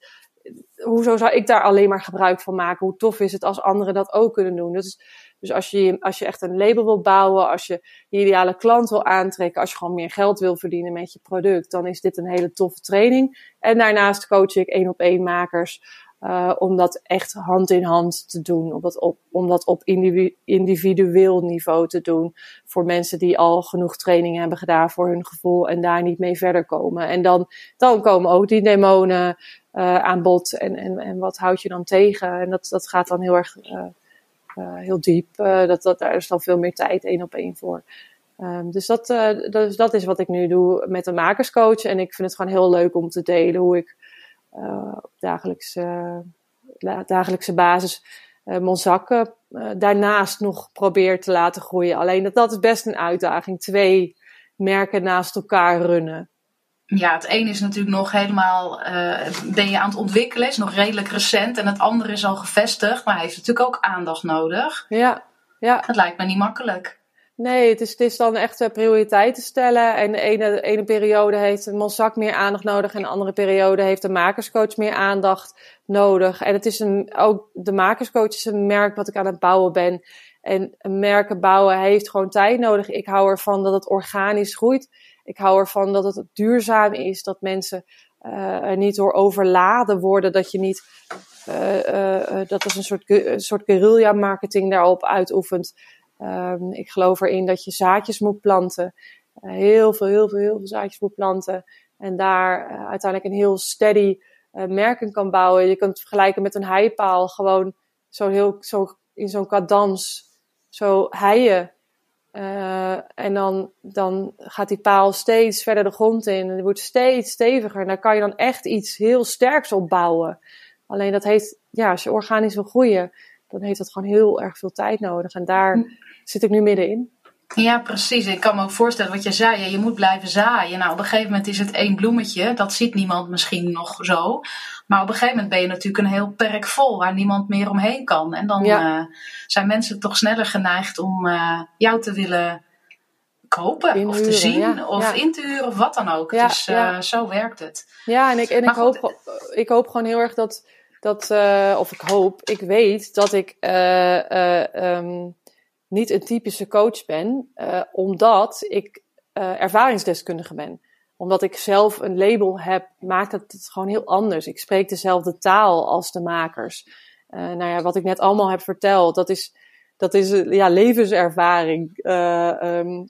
hoezo zou ik daar alleen maar gebruik van maken? Hoe tof is het als anderen dat ook kunnen doen? Is, dus als je, als je echt een label wil bouwen, als je je ideale klant wil aantrekken, als je gewoon meer geld wil verdienen met je product, dan is dit een hele toffe training. En daarnaast coach ik één op één makers. Uh, om dat echt hand in hand te doen. Om dat op, op individueel niveau te doen. Voor mensen die al genoeg training hebben gedaan voor hun gevoel en daar niet mee verder komen. En dan, dan komen ook die demonen uh, aan bod. En, en, en wat houd je dan tegen? En dat, dat gaat dan heel erg uh, heel diep. dat, dat, daar is dan veel meer tijd één op één voor. Um, dus dat, dat, dat is wat ik nu doe met een makerscoach. En ik vind het gewoon heel leuk om te delen hoe ik op dagelijkse, dagelijkse basis uh, mijn zakken uh, daarnaast nog probeer te laten groeien. Alleen dat, dat is best een uitdaging. Twee merken naast elkaar runnen. Ja, het een is natuurlijk nog helemaal, ben je aan het ontwikkelen, is nog redelijk recent. En het andere is al gevestigd, maar heeft natuurlijk ook aandacht nodig. Ja, ja. Het lijkt me niet makkelijk. Nee, het is, het is dan echt prioriteiten stellen. En de ene, ene periode heeft een Monzak meer aandacht nodig. En de andere periode heeft de makerscoach meer aandacht nodig. En het is een, ook de makerscoach is een merk wat ik aan het bouwen ben. En merken bouwen heeft gewoon tijd nodig. Ik hou ervan dat het organisch groeit. Ik hou ervan dat het duurzaam is. Dat mensen uh, er niet door overladen worden. Dat je niet, uh, dat is een soort, een soort guerrilla marketing daarop uitoefent. Um, ik geloof erin dat je zaadjes moet planten. Uh, heel veel, heel veel, heel veel zaadjes moet planten. En daar uh, uiteindelijk een heel steady uh, merken kan bouwen. Je kunt het vergelijken met een heipaal. Gewoon zo heel, zo in zo'n cadans. Zo heien. en dan, dan gaat die paal steeds verder de grond in. En die wordt steeds steviger. En daar kan je dan echt iets heel sterks op bouwen. Alleen dat heeft, ja, als je organisch wil groeien, dan heeft dat gewoon heel erg veel tijd nodig. En daar hm. Zit ik nu middenin. Ja, precies. Ik kan me ook voorstellen wat je zei. Je moet blijven zaaien. Nou, op een gegeven moment is het één bloemetje. Dat ziet niemand misschien nog zo. Maar op een gegeven moment ben je natuurlijk een heel perk vol waar niemand meer omheen kan. En dan ja. uh, zijn mensen toch sneller geneigd om uh, jou te willen kopen Inhuren, of te zien ja, of ja. in te huren of wat dan ook. dus uh, zo werkt het. Ja, en ik, en ik, hoop, ik hoop gewoon heel erg dat dat, of ik hoop, ik weet dat ik um, niet een typische coach ben, omdat ik ervaringsdeskundige ben. Omdat ik zelf een label heb, maakt het gewoon heel anders. Ik spreek dezelfde taal als de makers. nou ja, wat ik net allemaal heb verteld, dat is, dat is ja, levenservaring. Um,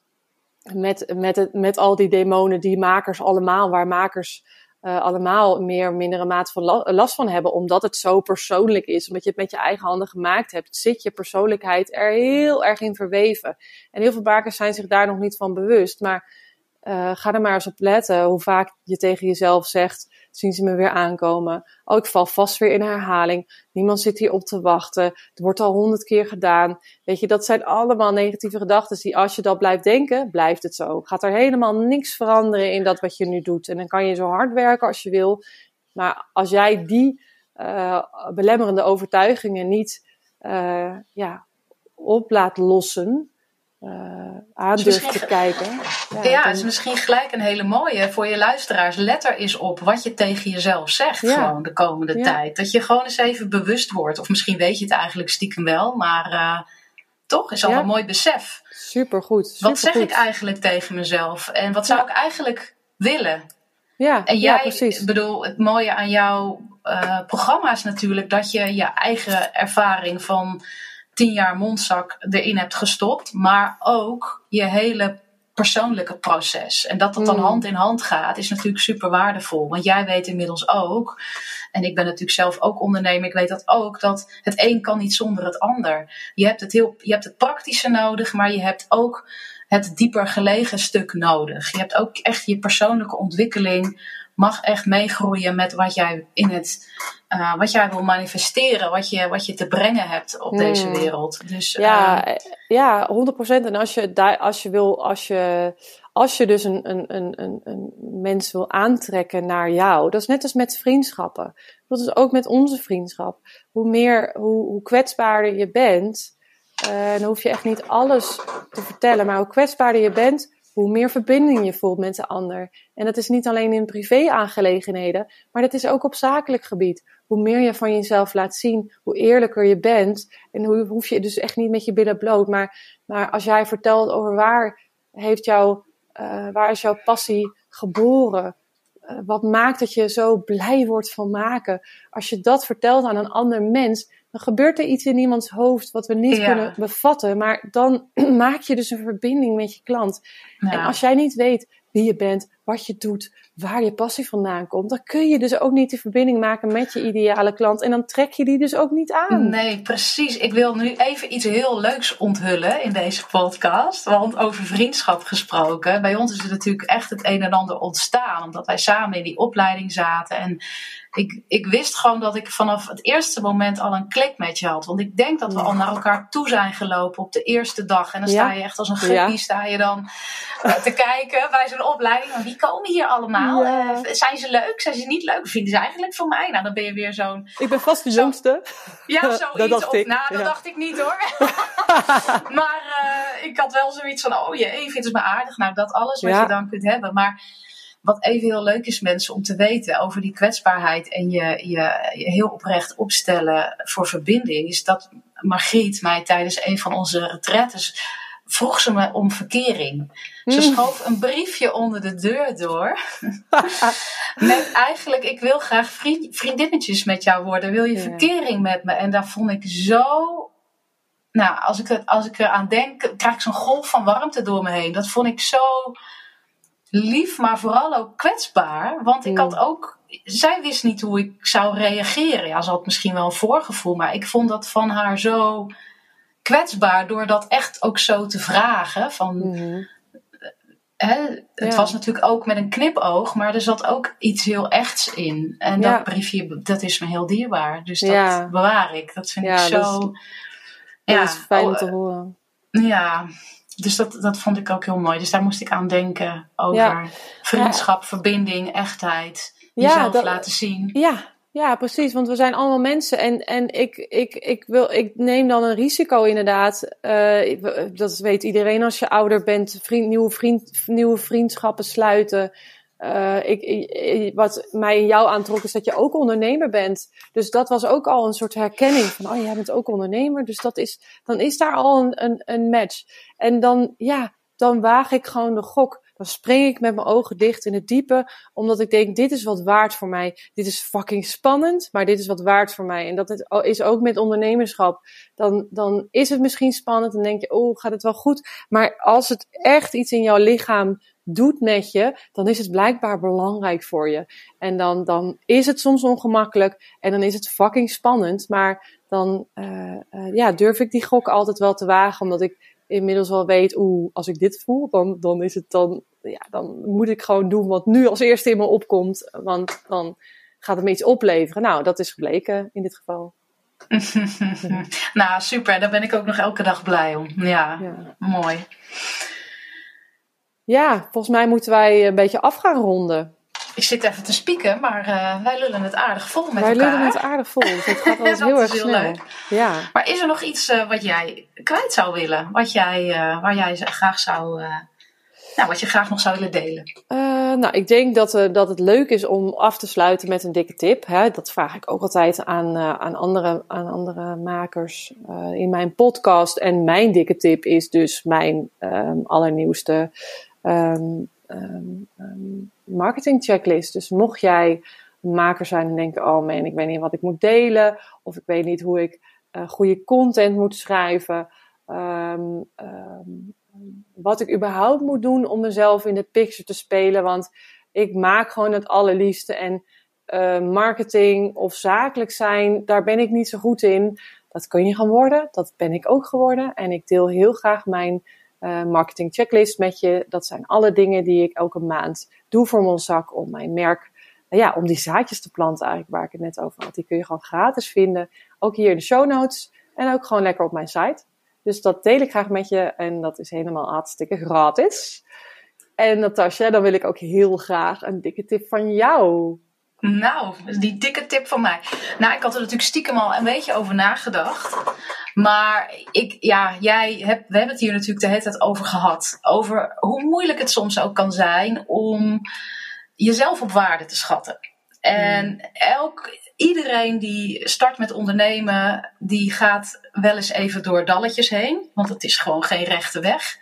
met, met, het, met al die demonen, die makers allemaal, waar makers uh, allemaal meer mindere mate van last van hebben, omdat het zo persoonlijk is, omdat je het met je eigen handen gemaakt hebt, zit je persoonlijkheid er heel erg in verweven. En heel veel makers zijn zich daar nog niet van bewust, maar uh, ga er maar eens op letten hoe vaak je tegen jezelf zegt, zien ze me weer aankomen. Oh, ik val vast weer in herhaling. Niemand zit hier op te wachten. Het wordt al honderd keer gedaan. Weet je, dat zijn allemaal negatieve gedachten die als je dat blijft denken, blijft het zo. Gaat er helemaal niks veranderen in dat wat je nu doet. En dan kan je zo hard werken als je wil. Maar als jij die uh, belemmerende overtuigingen niet uh, ja, op laat lossen, uh, aan durft te kijken. Ja, ja het is misschien gelijk een hele mooie voor je luisteraars. Let er eens op wat je tegen jezelf zegt gewoon de komende tijd. Dat je gewoon eens even bewust wordt. Of misschien weet je het eigenlijk stiekem wel, maar uh, toch is al een mooi besef. Supergoed. Super wat zeg ik eigenlijk tegen mezelf? En wat zou ik eigenlijk willen? Ja, en jij, precies. Ik bedoel, het mooie aan jouw uh, programma is natuurlijk dat je je eigen ervaring van tien jaar mondzak erin hebt gestopt, maar ook je hele persoonlijke proces. En dat dat dan mm. hand in hand gaat, is natuurlijk super waardevol. Want jij weet inmiddels ook, en ik ben natuurlijk zelf ook ondernemer, ik weet dat ook, dat het een kan niet zonder het ander. Je hebt het, heel, je hebt het praktische nodig, maar je hebt ook het dieper gelegen stuk nodig. Je hebt ook echt je persoonlijke ontwikkeling mag echt meegroeien met wat jij in het uh, wat jij wil manifesteren, wat je, wat je te brengen hebt op deze hmm. wereld. Dus, ja, uh, ja, 100%. En als je, daar, als je wil, als je, als je dus een, een, een, een, een mens wil aantrekken naar jou, dat is net als met vriendschappen. Dat is ook met onze vriendschap. Hoe meer, hoe, hoe kwetsbaarder je bent, uh, dan hoef je echt niet alles te vertellen, maar hoe kwetsbaarder je bent, hoe meer verbinding je voelt met de ander. En dat is niet alleen in privé-aangelegenheden, maar dat is ook op zakelijk gebied. Hoe meer je van jezelf laat zien, hoe eerlijker je bent. En hoe hoef je dus echt niet met je billen bloot. Maar, maar als jij vertelt over waar, heeft jouw, uh, waar is jouw passie geboren? Uh, wat maakt dat je zo blij wordt van maken? Als je dat vertelt aan een ander mens, dan gebeurt er iets in iemands hoofd wat we niet ja. kunnen bevatten. Maar dan maak je dus een verbinding met je klant. Ja. En als jij niet weet wie je bent, wat je doet, waar je passie vandaan komt, dan kun je dus ook niet die verbinding maken met je ideale klant. En dan trek je die dus ook niet aan. Nee, precies. Ik wil nu even iets heel leuks onthullen in deze podcast. Want over vriendschap gesproken. Bij ons is er natuurlijk echt het een en ander ontstaan. Omdat wij samen in die opleiding zaten. En ik, ik wist gewoon dat ik vanaf het eerste moment al een klik met je had. Want ik denk dat we al naar elkaar toe zijn gelopen op de eerste dag. En dan sta je echt als een guppy, ja. sta je dan uh, te kijken bij zo'n opleiding. Wie komen hier allemaal? Uh, zijn ze leuk? Zijn ze niet leuk? Vinden ze eigenlijk van mij? Nou, dan ben je weer zo'n... Ik ben vast de jongste. Ja, zoiets. dat dacht of, ik. Nou, dat dacht ik niet hoor. maar uh, ik had wel zoiets van, oh je, vindt het me aardig. Nou, dat alles wat je dan kunt hebben. Maar wat even heel leuk is, mensen, om te weten over die kwetsbaarheid en je, je, je heel oprecht opstellen voor verbinding, is dat Margriet mij tijdens een van onze retraites vroeg ze me om verkering. Ze schoof een briefje onder de deur door. met eigenlijk, ik wil graag vriendinnetjes met jou worden. Wil je verkering met me? En daar vond ik zo nou, als ik, het, als ik eraan denk, krijg ik zo'n golf van warmte door me heen. Dat vond ik zo lief, maar vooral ook kwetsbaar. Want ik had ook, zij wist niet hoe ik zou reageren. Ja, ze had misschien wel een voorgevoel, maar ik vond dat van haar zo kwetsbaar door dat echt ook zo te vragen. Van, mm-hmm. Hè, het ja. was natuurlijk ook met een knipoog, maar er zat ook iets heel echts in. En ja. dat briefje, dat is me heel dierbaar. Dus dat ja. bewaar ik. Dat vind ik zo. Dat is, ja, dat is fijn om te horen. Ja, dus dat, dat vond ik ook heel mooi. Dus daar moest ik aan denken over vriendschap, verbinding, echtheid. Jezelf dat, laten zien. Ja, ja, precies. Want we zijn allemaal mensen. En, en ik, ik, ik, wil, ik neem dan een risico inderdaad. Uh, dat weet iedereen als je ouder bent. Vriend, nieuwe, vriend, nieuwe vriendschappen sluiten. Uh, ik, ik, wat mij in jou aantrok is dat je ook ondernemer bent. Dus dat was ook al een soort herkenning van, oh jij bent ook ondernemer. Dus dat is, dan is daar al een, een, een match. En dan, ja, dan waag ik gewoon de gok. Dan spring ik met mijn ogen dicht in het diepe, omdat ik denk, dit is wat waard voor mij. Dit is fucking spannend, maar dit is wat waard voor mij. En dat is ook met ondernemerschap. Dan, dan is het misschien spannend en denk je, oh, gaat het wel goed? Maar als het echt iets in jouw lichaam doet met je, dan is het blijkbaar belangrijk voor je. En dan, dan is het soms ongemakkelijk en dan is het fucking spannend. Maar dan uh, uh, ja, durf ik die gok altijd wel te wagen, omdat ik inmiddels wel weet, oeh, als ik dit voel, dan, dan is het dan, ja, dan moet ik gewoon doen wat nu als eerste in me opkomt. Want dan gaat het me iets opleveren. Nou, dat is gebleken in dit geval. nou, super. Daar ben ik ook nog elke dag blij om. Ja, ja. mooi. Ja, volgens mij moeten wij een beetje af gaan ronden. Ik zit even te spieken, maar uh, wij lullen het aardig vol met wij elkaar. Wij lullen het aardig vol, dus het gaat wel heel erg heel snel. Leuk. Ja. Maar is er nog iets uh, wat jij kwijt zou willen? Wat jij, uh, waar jij graag zou... nou, wat je graag nog zou willen delen? nou, ik denk dat, dat het leuk is om af te sluiten met een dikke tip. Hè? Dat vraag ik ook altijd aan, aan, andere, aan andere makers in mijn podcast. En mijn dikke tip is dus mijn um, allernieuwste um, um, um, marketing checklist. Dus mocht jij maker zijn en denken: oh man, ik weet niet wat ik moet delen, of ik weet niet hoe ik uh, goede content moet schrijven, um, wat ik überhaupt moet doen om mezelf in de picture te spelen. Want ik maak gewoon het allerliefste en uh, marketing of zakelijk zijn, daar ben ik niet zo goed in. Dat kun je gaan worden, dat ben ik ook geworden. En ik deel heel graag mijn marketing checklist met je. Dat zijn alle dingen die ik elke maand doe voor mijn zak om mijn merk, uh, ja, om die zaadjes te planten eigenlijk waar ik het net over had. Die kun je gewoon gratis vinden. Ook hier in de show notes en ook gewoon lekker op mijn site. Dus dat deel ik graag met je en dat is helemaal hartstikke gratis. En Natasja, dan wil ik ook heel graag een dikke tip van jou Nou, die dikke tip van mij. Nou, ik had er natuurlijk stiekem al een beetje over nagedacht. Maar ik, ja, jij hebt, we hebben het hier natuurlijk de hele tijd over gehad. Over hoe moeilijk het soms ook kan zijn om jezelf op waarde te schatten. En elk, iedereen die start met ondernemen, die gaat wel eens even door dalletjes heen. Want het is gewoon geen rechte weg.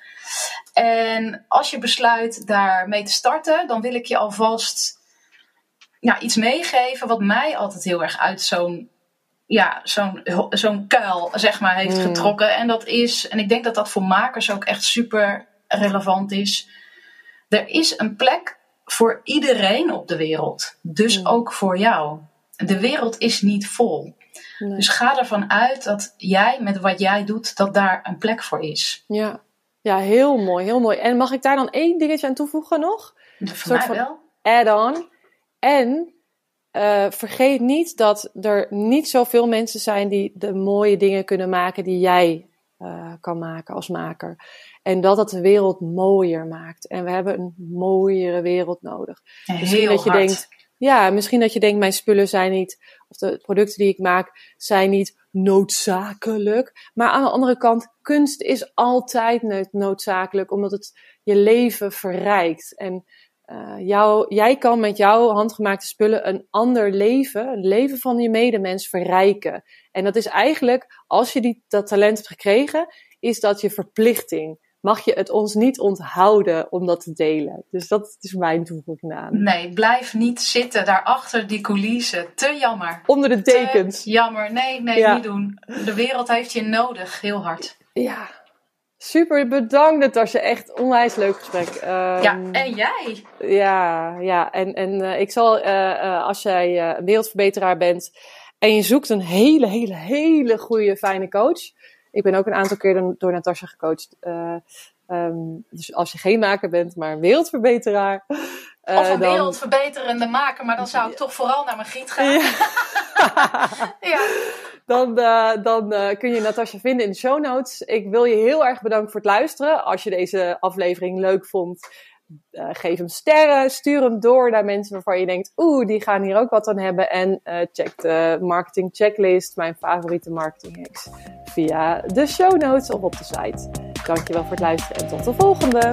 En als je besluit daarmee te starten, dan wil ik je alvast ja, iets meegeven wat mij altijd heel erg uit zo'n ja, zo'n zo'n kuil zeg maar, heeft Hmm. getrokken. En dat is, en ik denk dat dat voor makers ook echt super relevant is. Er is een plek voor iedereen op de wereld. Dus Hmm. ook voor jou. De wereld is niet vol. Nee. Dus ga ervan uit dat jij met wat jij doet, dat daar een plek voor is. Ja. ja, heel mooi, heel mooi. En mag ik daar dan één dingetje aan toevoegen nog? Voor soort mij van- wel. add-on. En eh, vergeet niet dat er niet zoveel mensen zijn die de mooie dingen kunnen maken die jij eh, kan maken als maker. En dat het de wereld mooier maakt. En we hebben een mooiere wereld nodig. Misschien dat je hard. denkt, ja, misschien dat je denkt, mijn spullen zijn niet, of de producten die ik maak, zijn niet noodzakelijk. Maar aan de andere kant, kunst is altijd no- noodzakelijk, omdat het je leven verrijkt. En eh, jou, jij kan met jouw handgemaakte spullen een ander leven, een leven van je medemens verrijken. En dat is eigenlijk, als je die, dat talent hebt gekregen, is dat je verplichting. Mag je het ons niet onthouden om dat te delen? Dus dat is mijn toevoeging aan. Nee, blijf niet zitten daarachter die coulissen. Te jammer. Onder de Te tekens. jammer. Nee, nee, Ja. niet doen. De wereld heeft je nodig, heel hard. Ja. Super, bedankt Natasja. Echt onwijs leuk gesprek. Ehm, ja, en jij? Ja, ja. En, en eh, ik zal, eh, eh, als jij wereldverbeteraar bent en je zoekt een hele, hele, hele goede, fijne coach. Ik ben ook een aantal keer door, door Natasja gecoacht. Eh, ehm, dus als je geen maker bent, maar een wereldverbeteraar. Eh, Of een dan- wereldverbeterende maker, maar dan zou ik toch vooral naar mijn giet gaan. Ja. Ja. Dan, eh, dan eh, kun je Natasja vinden in de show notes. Ik wil je heel erg bedanken voor het luisteren. Als je deze aflevering leuk vond, geef hem sterren. Stuur hem door naar mensen waarvan je denkt, oeh, die gaan hier ook wat aan hebben. En check de marketing checklist, mijn favoriete marketing hacks, via de show notes of op de site. Dankjewel voor het luisteren en tot de volgende.